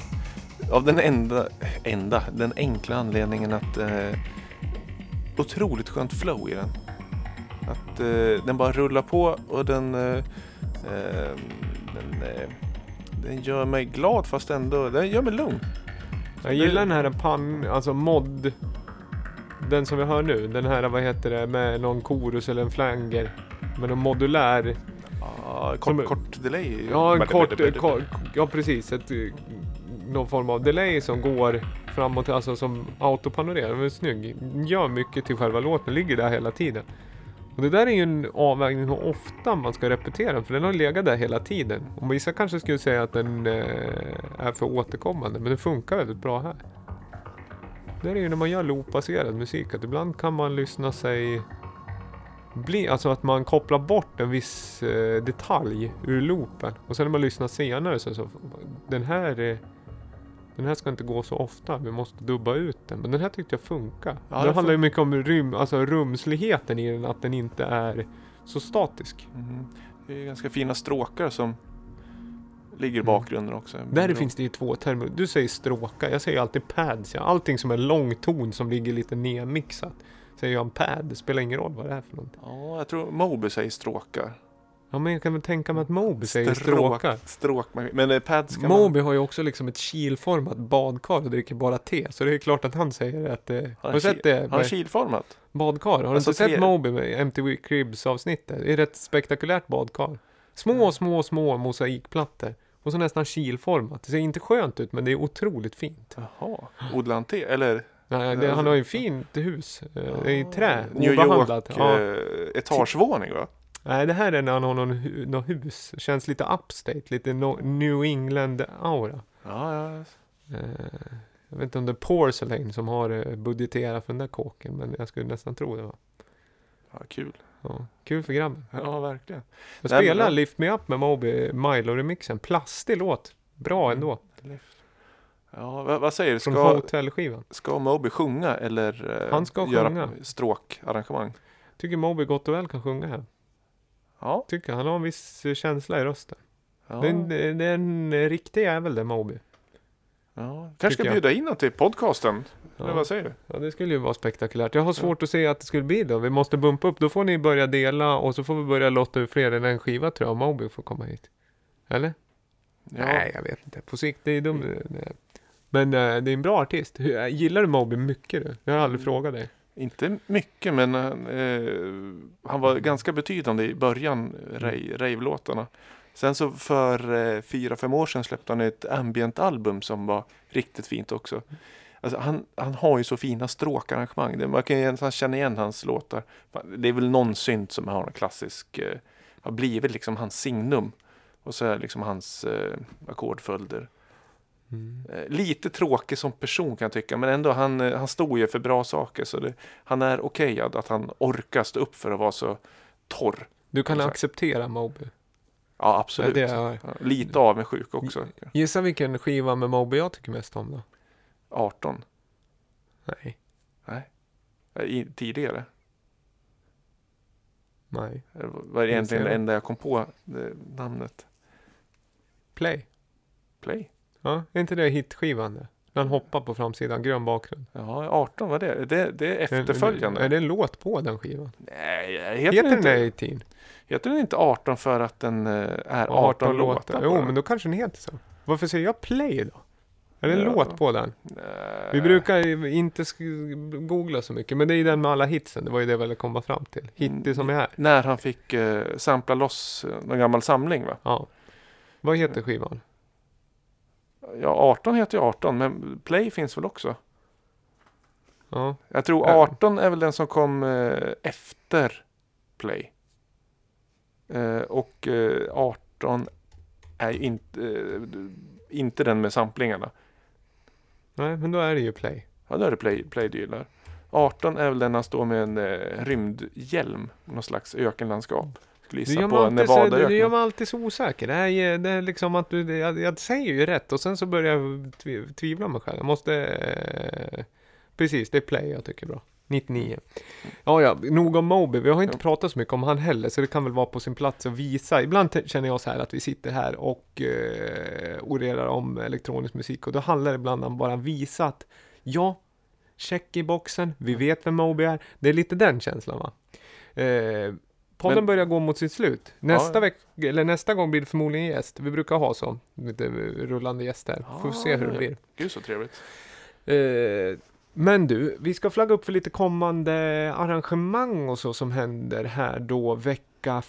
B: av den enda, enda, den enkla anledningen att eh, otroligt skönt flow i den. Att eh, den bara rullar på och den, eh, eh, den, eh, den gör mig glad fast ändå, den gör mig lugn.
A: Jag gillar den här pan, alltså mod. Den som vi hör nu, den här vad heter det med någon chorus eller en flanger. Med någon modulär.
B: Ja, kort,
A: Som-
B: kort delay.
A: Ja, en kort, kort, ja precis. Ett, någon form av delay som går framåt, alltså som autopanorerar. Den är snygg. Gör mycket till själva låten, ligger där hela tiden. Och det där är ju en avvägning hur ofta man ska repetera den, för den har legat där hela tiden. Och vissa kanske skulle säga att den eh, är för återkommande, men det funkar väldigt bra här. Det är ju när man gör loopbaserad musik, att ibland kan man lyssna sig bli, alltså att man kopplar bort en viss eh, detalj ur loopen. Och sen när man lyssnar senare så, så den här eh, den här ska inte gå så ofta, vi måste dubba ut den. Men den här tyckte jag funkar.
B: Ja,
A: det handlar ju mycket om rum, alltså rumsligheten i den, att den inte är så statisk.
B: Mhm. Det är ganska fina stråkar som ligger i
A: Mm.
B: bakgrunden också.
A: Där finns det ju två termer. Du säger stråkar, jag säger alltid pads. Ja. Allting som är långton som ligger lite nedmixat. Säger jag en pad, det spelar ingen roll vad det är för något.
B: Ja, jag tror Moby säger stråkar.
A: Ja men jag kan väl tänka mig att Moby säger
B: Stråk-
A: stråkar.
B: Stråk, men eh, pads kan man...
A: Moby har ju också liksom ett kilformat badkar och dricker bara te. Så det är klart att han säger att... Eh, har du sett det?
B: Har han kilformat?
A: badkar? Har du
B: Alltså
A: inte sett
B: tre-
A: Moby med MTV Cribs avsnittet? Det är ett rätt spektakulärt badkar. Små, små, små mosaikplattor. Och så nästan kilformat. Det ser inte skönt ut men det är otroligt fint.
B: Jaha, odlar han te? Eller
A: Nej, det, han har ju fint hus. Eh, är i trä.
B: New. York
A: Ja.
B: eh, etagevåning va?
A: Nej, det här är när han har någon, hu- någon hus. Känns lite upstate. Lite no, New England-aura.
B: Ja, ja.
A: Eh, jag vet inte om det är Porcelain som har budgeterat för den där kåken, men jag skulle nästan tro det. Va?
B: ja kul.
A: Ja, kul för grabben.
B: Ja, verkligen.
A: Jag
B: bra.
A: Lift Me Up med Moby, Milo-remixen. Plastig låt. Bra ändå.
B: Ja, vad, vad säger du?
A: Från
B: Ska,
A: Hotel-skivan.
B: ska Moby sjunga eller eh,
A: Han ska
B: göra
A: sjunga.
B: stråkarrangemang?
A: Tycker Moby gott och väl kan sjunga här.
B: Ja,
A: Tycker han har en viss eh, känsla i rösten.
B: ja,
A: Det, är en, det är en eh, riktig jävel det Moby.
B: ja. Kanske ska
A: jag.
B: bjuda in honom till podcasten. Eller
A: Ja.
B: vad säger du?
A: Ja, det skulle ju vara spektakulärt. Jag har svårt att se att det skulle bli då. Vi måste bumpa upp. Då får ni börja dela och så får vi börja lotta ut fler än en skiva tror jag. Moby får komma hit. Eller?
B: Ja.
A: Nej, jag vet inte. På sikt, det är dumt. Men eh, det är en bra artist. Hur- äh, Gillar du Moby mycket du? Jag har aldrig frågat dig.
B: Inte mycket, men eh, han var ganska betydande i början, rave- rave-låtarna. Sen så för eh, fyra, fem år sedan släppte han ett ambient-album som var riktigt fint också. Alltså, han, han har ju så fina stråkarrangemang. Det- Man kan ju nästan känna igen hans låtar. Det är väl någon synt som har en klassisk, eh, har blivit liksom hans signum. Och så är liksom hans eh, ackordföljder.
A: Mm.
B: Eh, Lite tråkig som person kan jag tycka, men ändå han, eh, han står ju för bra saker. Så det, han är okejad att han orkar stå upp för att vara så torr.
A: Du kan acceptera Moby.
B: Ja, absolut.
A: Det är-
B: lite avundsjuk också.
A: Gissa vilken skiva med Moby jag tycker mest om då?
B: 18.
A: Nej.
B: Eh, I, tidigare.
A: Nej.
B: Det var egentligen det enda jag kom på namnet.
A: Play.
B: Play.
A: Ja, är inte det hitskivan? När han hoppar på framsidan, grön bakgrund.
B: Ja, 18 var det. Det, det är efterföljande.
A: Är det en låt på den skivan?
B: Nej, heter,
A: Heter
B: den
A: den
B: inte,
A: 18?
B: heter den inte 18 för att den eh, är 18, låtar?
A: Jo, men då kanske den heter så. Varför säger jag play då? Är det en
B: Ja.
A: låt på den?
B: Nej.
A: Vi brukar inte googla så mycket, men det är den med alla hitsen. Det var ju det jag ville komma fram till. Hitty som är här.
B: När han fick eh, sampla loss någon gammal samling va?
A: Ja. Vad heter skivan?
B: Ja, 18 heter ju 18, men Play finns väl också?
A: Ja.
B: Jag tror
A: Ja.
B: 18 är väl den som kom eh, efter Play. Eh, och eh, 18 är inte, eh, inte den med samplingarna.
A: Nej, men då är det ju play.
B: Ja, då är det Play, play du gillar. 18 är väl den han står med en eh, rymdhjälm. Någon slags ökenlandskap.
A: Mig
B: på
A: alltid så, du gör
B: Nevadaöknen.
A: mig alltid så osäker. Det är, det är liksom att du, det- jag, jag säger ju rätt och sen så börjar jag tvi- tvivla mig själv. Jag måste... Eh, precis, det är play jag tycker är bra. 99. Ja, ja, nog om Moby. Vi har inte
B: Ja.
A: pratat så mycket om han heller, så det kan väl vara på sin plats att visa. Ibland känner jag så här att vi sitter här och eh, orerar om elektronisk musik och då handlar det ibland om bara visa att ja, check i boxen, vi vet vem Moby är. Det är lite den känslan va. Eh, podden
B: Men-
A: börjar gå mot sitt slut. Nästa,
B: Ja.
A: veck, eller nästa gång blir det förmodligen gäst. Vi brukar ha så, lite rullande gäster. Får se hur det
B: Ja,
A: blir.
B: Gud så trevligt.
A: Eh, men du, vi ska flagga upp för lite kommande arrangemang och så som händer här då vecka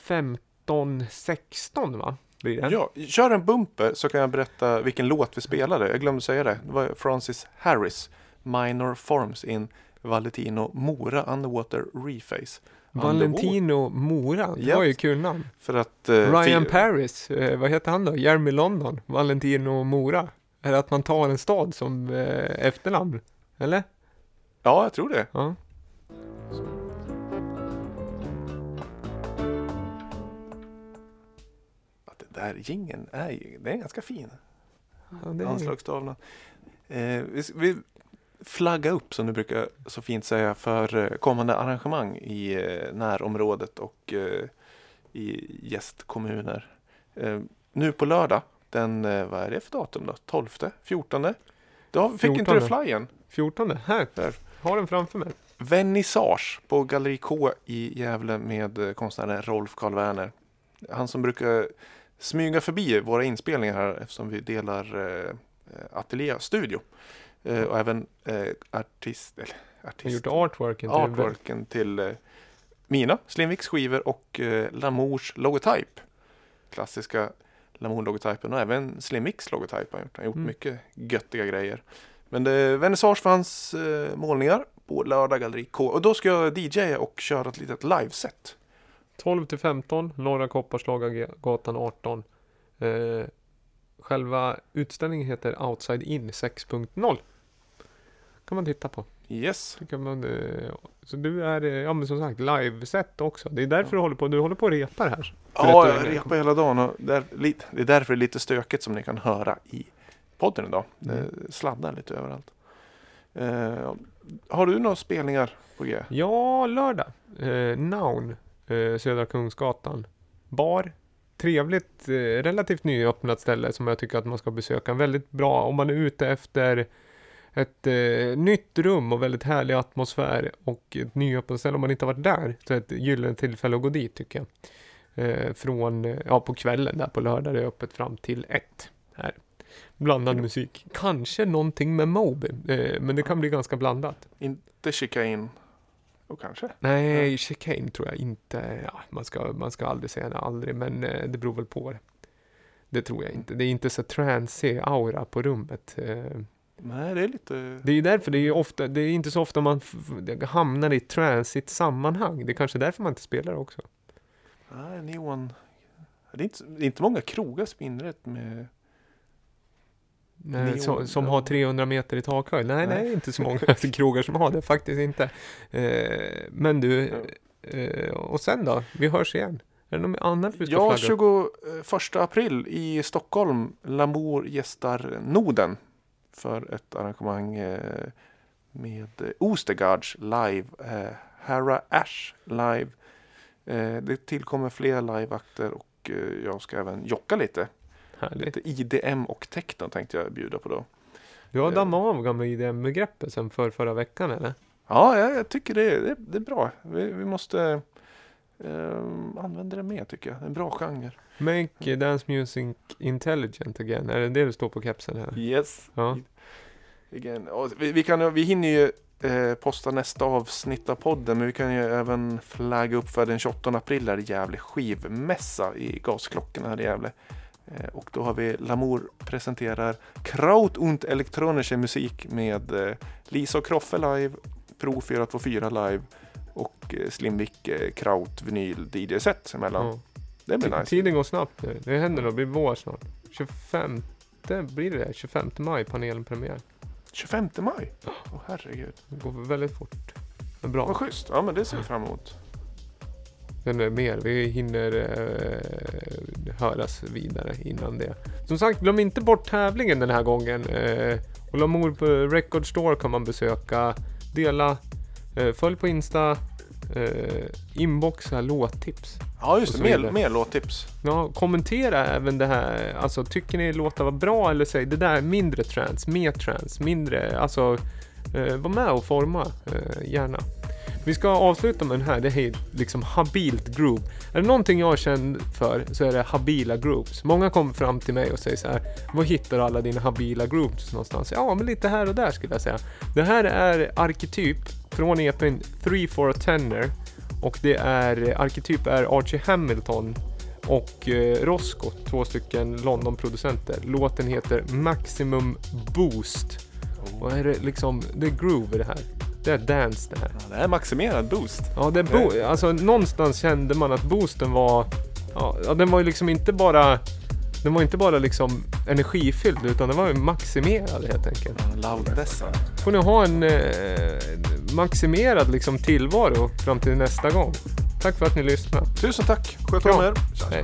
A: 15-16 va? Blir det?
B: Ja, kör en bumper så kan jag berätta vilken låt vi spelade. Jag glömde säga det. Det var Francis Harris, Minor Forms in Valentino Mora Underwater Reface.
A: Valentino Mora, det var ju kul namn.
B: För att... eh,
A: Ryan Paris, eh, vad heter han då? Jeremy London, Valentino Mora. Är det att man tar en stad som eh, efternamn? Eller?
B: Ja, jag tror det.
A: Ja.
B: Att det där gingen är ju, det är ganska fin.
A: ja det är...
B: Anslagstavlan. Eh, vi, vi flagga upp som du brukar så fint säga för eh, kommande arrangemang i eh, närområdet och eh, i gästkommuner. Nu på lördag, den, vad är det för datum då? 12? 14? Då fick inte du
A: 14.
B: flyen.
A: 14, här,
B: Där.
A: har den framför mig.
B: Vernissage på Galleri K i Gävle med konstnären Rolf Karl Werner. Han som brukar smyga förbi våra inspelningar här eftersom vi delar ateljé studio. Eh, och även eh, artist, eller
A: Han har
B: artist,
A: gjort artworken till
B: artworken till eh, mina, Slimviks skivor och eh, Lamours logotyp. Klassiska Lamour-logotypen och även Slimviks logotyp har han gjort. Han har gjort
A: Mm.
B: mycket göttiga grejer. Men det är vernissage för hans eh, målningar på lördag Galleri K. Och då ska jag DJ och köra ett litet liveset.
A: 12 till 15, Norra Kopparslagagatan 18. Eh, själva utställningen heter Outside In 6.0. kan man titta på.
B: Yes.
A: Det kan man, eh, så du är, eh, ja men som sagt, liveset också. Det är därför du håller på, du håller på och repar här.
B: Ja, jag repar hela dagen och där, lite, det är därför det är lite stökigt som ni kan höra i podden idag. Det
A: Mm.
B: sladdar lite överallt. Eh, har du några spelningar på G?
A: Ja, lördag. Eh, Noun, eh, Södra Kungsgatan. Bar. Trevligt, eh, relativt nyöppnat ställe som jag tycker att man ska besöka. Väldigt bra om man är ute efter ett eh, nytt rum och väldigt härlig atmosfär och ett nyöppnat ställe om man inte har varit där. Så ett gyllene tillfälle att gå dit tycker jag. Eh, från, eh, ja på kvällen där på lördag är det öppet fram till ett. Här. Blandad musik. Kanske någonting med Moby, eh, men det kan bli ganska blandat.
B: Inte chicane? Och kanske?
A: Nej, chicane tror jag inte. Ja, man, ska, man ska aldrig säga aldrig, men eh, det beror väl på det. Det tror jag inte. Det är inte så transig aura på rummet. Eh,
B: Nej, det är lite...
A: det är därför det är ofta, det är inte så ofta man hamnar i ett transigt sammanhang. Det är kanske därför man inte spelar också.
B: Nej, neon... Det är inte, det är inte många krogar som inrett med...
A: Nej,
B: Neon,
A: som, som har 300 meter i takhöjd. Nej,
B: Nej.
A: nej, inte så många krogar som har det. Faktiskt inte. Eh, men du, eh, och sen då? Vi hörs igen. Är det något annat vi ska
B: Ja,
A: flagga upp?
B: 21 april i Stockholm. Lamour gästar Noden för ett arrangemang eh, med eh, Ostergards live. Eh, Hara Ash live. Eh, det tillkommer fler liveakter och eh, jag ska även jocka lite.
A: Härligt.
B: Lite IDM och techno tänkte jag bjuda på då.
A: Du har
B: Eh.
A: dammat av gamla IDM-begreppet sen för förra veckan eller?
B: Ja, jag, jag tycker det, det, det är bra. Vi, vi måste eh, använda det mer tycker jag. Det är en bra genre.
A: Make dance music intelligent again. Är det det du står på kepsen här?
B: Yes.
A: Ja.
B: Igen. Och vi, vi, kan, vi hinner ju eh, posta nästa avsnitt av podden men vi kan ju även flagga upp för den 28 april är det Gävle skivmässa i Gasklockorna här i Gävle. Eh, och då har vi Lamour presenterar Kraut und elektronische Musik med eh, Lisa och Kroffe live, Pro 424 live och eh, Slimvik Kraut vinyl DJ-set emellan.
A: Ja.
B: Det blir nice.
A: Tiden går snabbt nu. Det händer nog, det blir vår snart. 25, blir det det? 25 maj, panelen premiär.
B: 25 maj? Åh herregud.
A: Det går väldigt fort. Men
B: Vad
A: bra.
B: schysst. Ja men det ser vi fram emot.
A: Det mer. Vi hinner eh, höras vidare innan det. Som sagt, glöm inte bort tävlingen den här gången. Eh, och Lamour på Record Store kan man besöka. Dela Eh, följ på Insta, eh, inboxa låttips.
B: Ja just det, mer, mer låttips.
A: Ja, kommentera även det här. Alltså, tycker ni låtar var bra eller säg det där är mindre trans, mer trans, mindre. Alltså, eh, var med och forma eh, gärna. Vi ska avsluta med den här. Det är liksom habilt groove. Är det någonting jag känner för så är det habila grooves. Många kommer fram till mig och säger så här. Var hittar du alla dina habila grooves någonstans? Ja, men lite här och där skulle jag säga. Det här är arketyp från EPn 3 for a tenner. Och det är, arketyp är Archie Hamilton och eh, Roscoe, två stycken London-producenter. Låten heter Maximum Boost. Och är det liksom, det är groove i det här. Det är dance det här.
B: Ja, det här är maximerad boost.
A: Ja, det är bo- alltså någonstans kände man att boosten var, ja, den var ju liksom inte bara, den var inte bara liksom energifylld utan den var ju maximerad helt enkelt.
B: Louddessen.
A: Får ni ha en eh, maximerad liksom tillvaro fram till nästa gång. Tack för att ni lyssnade.
B: Tusen tack. Sköt om er.
A: Hej.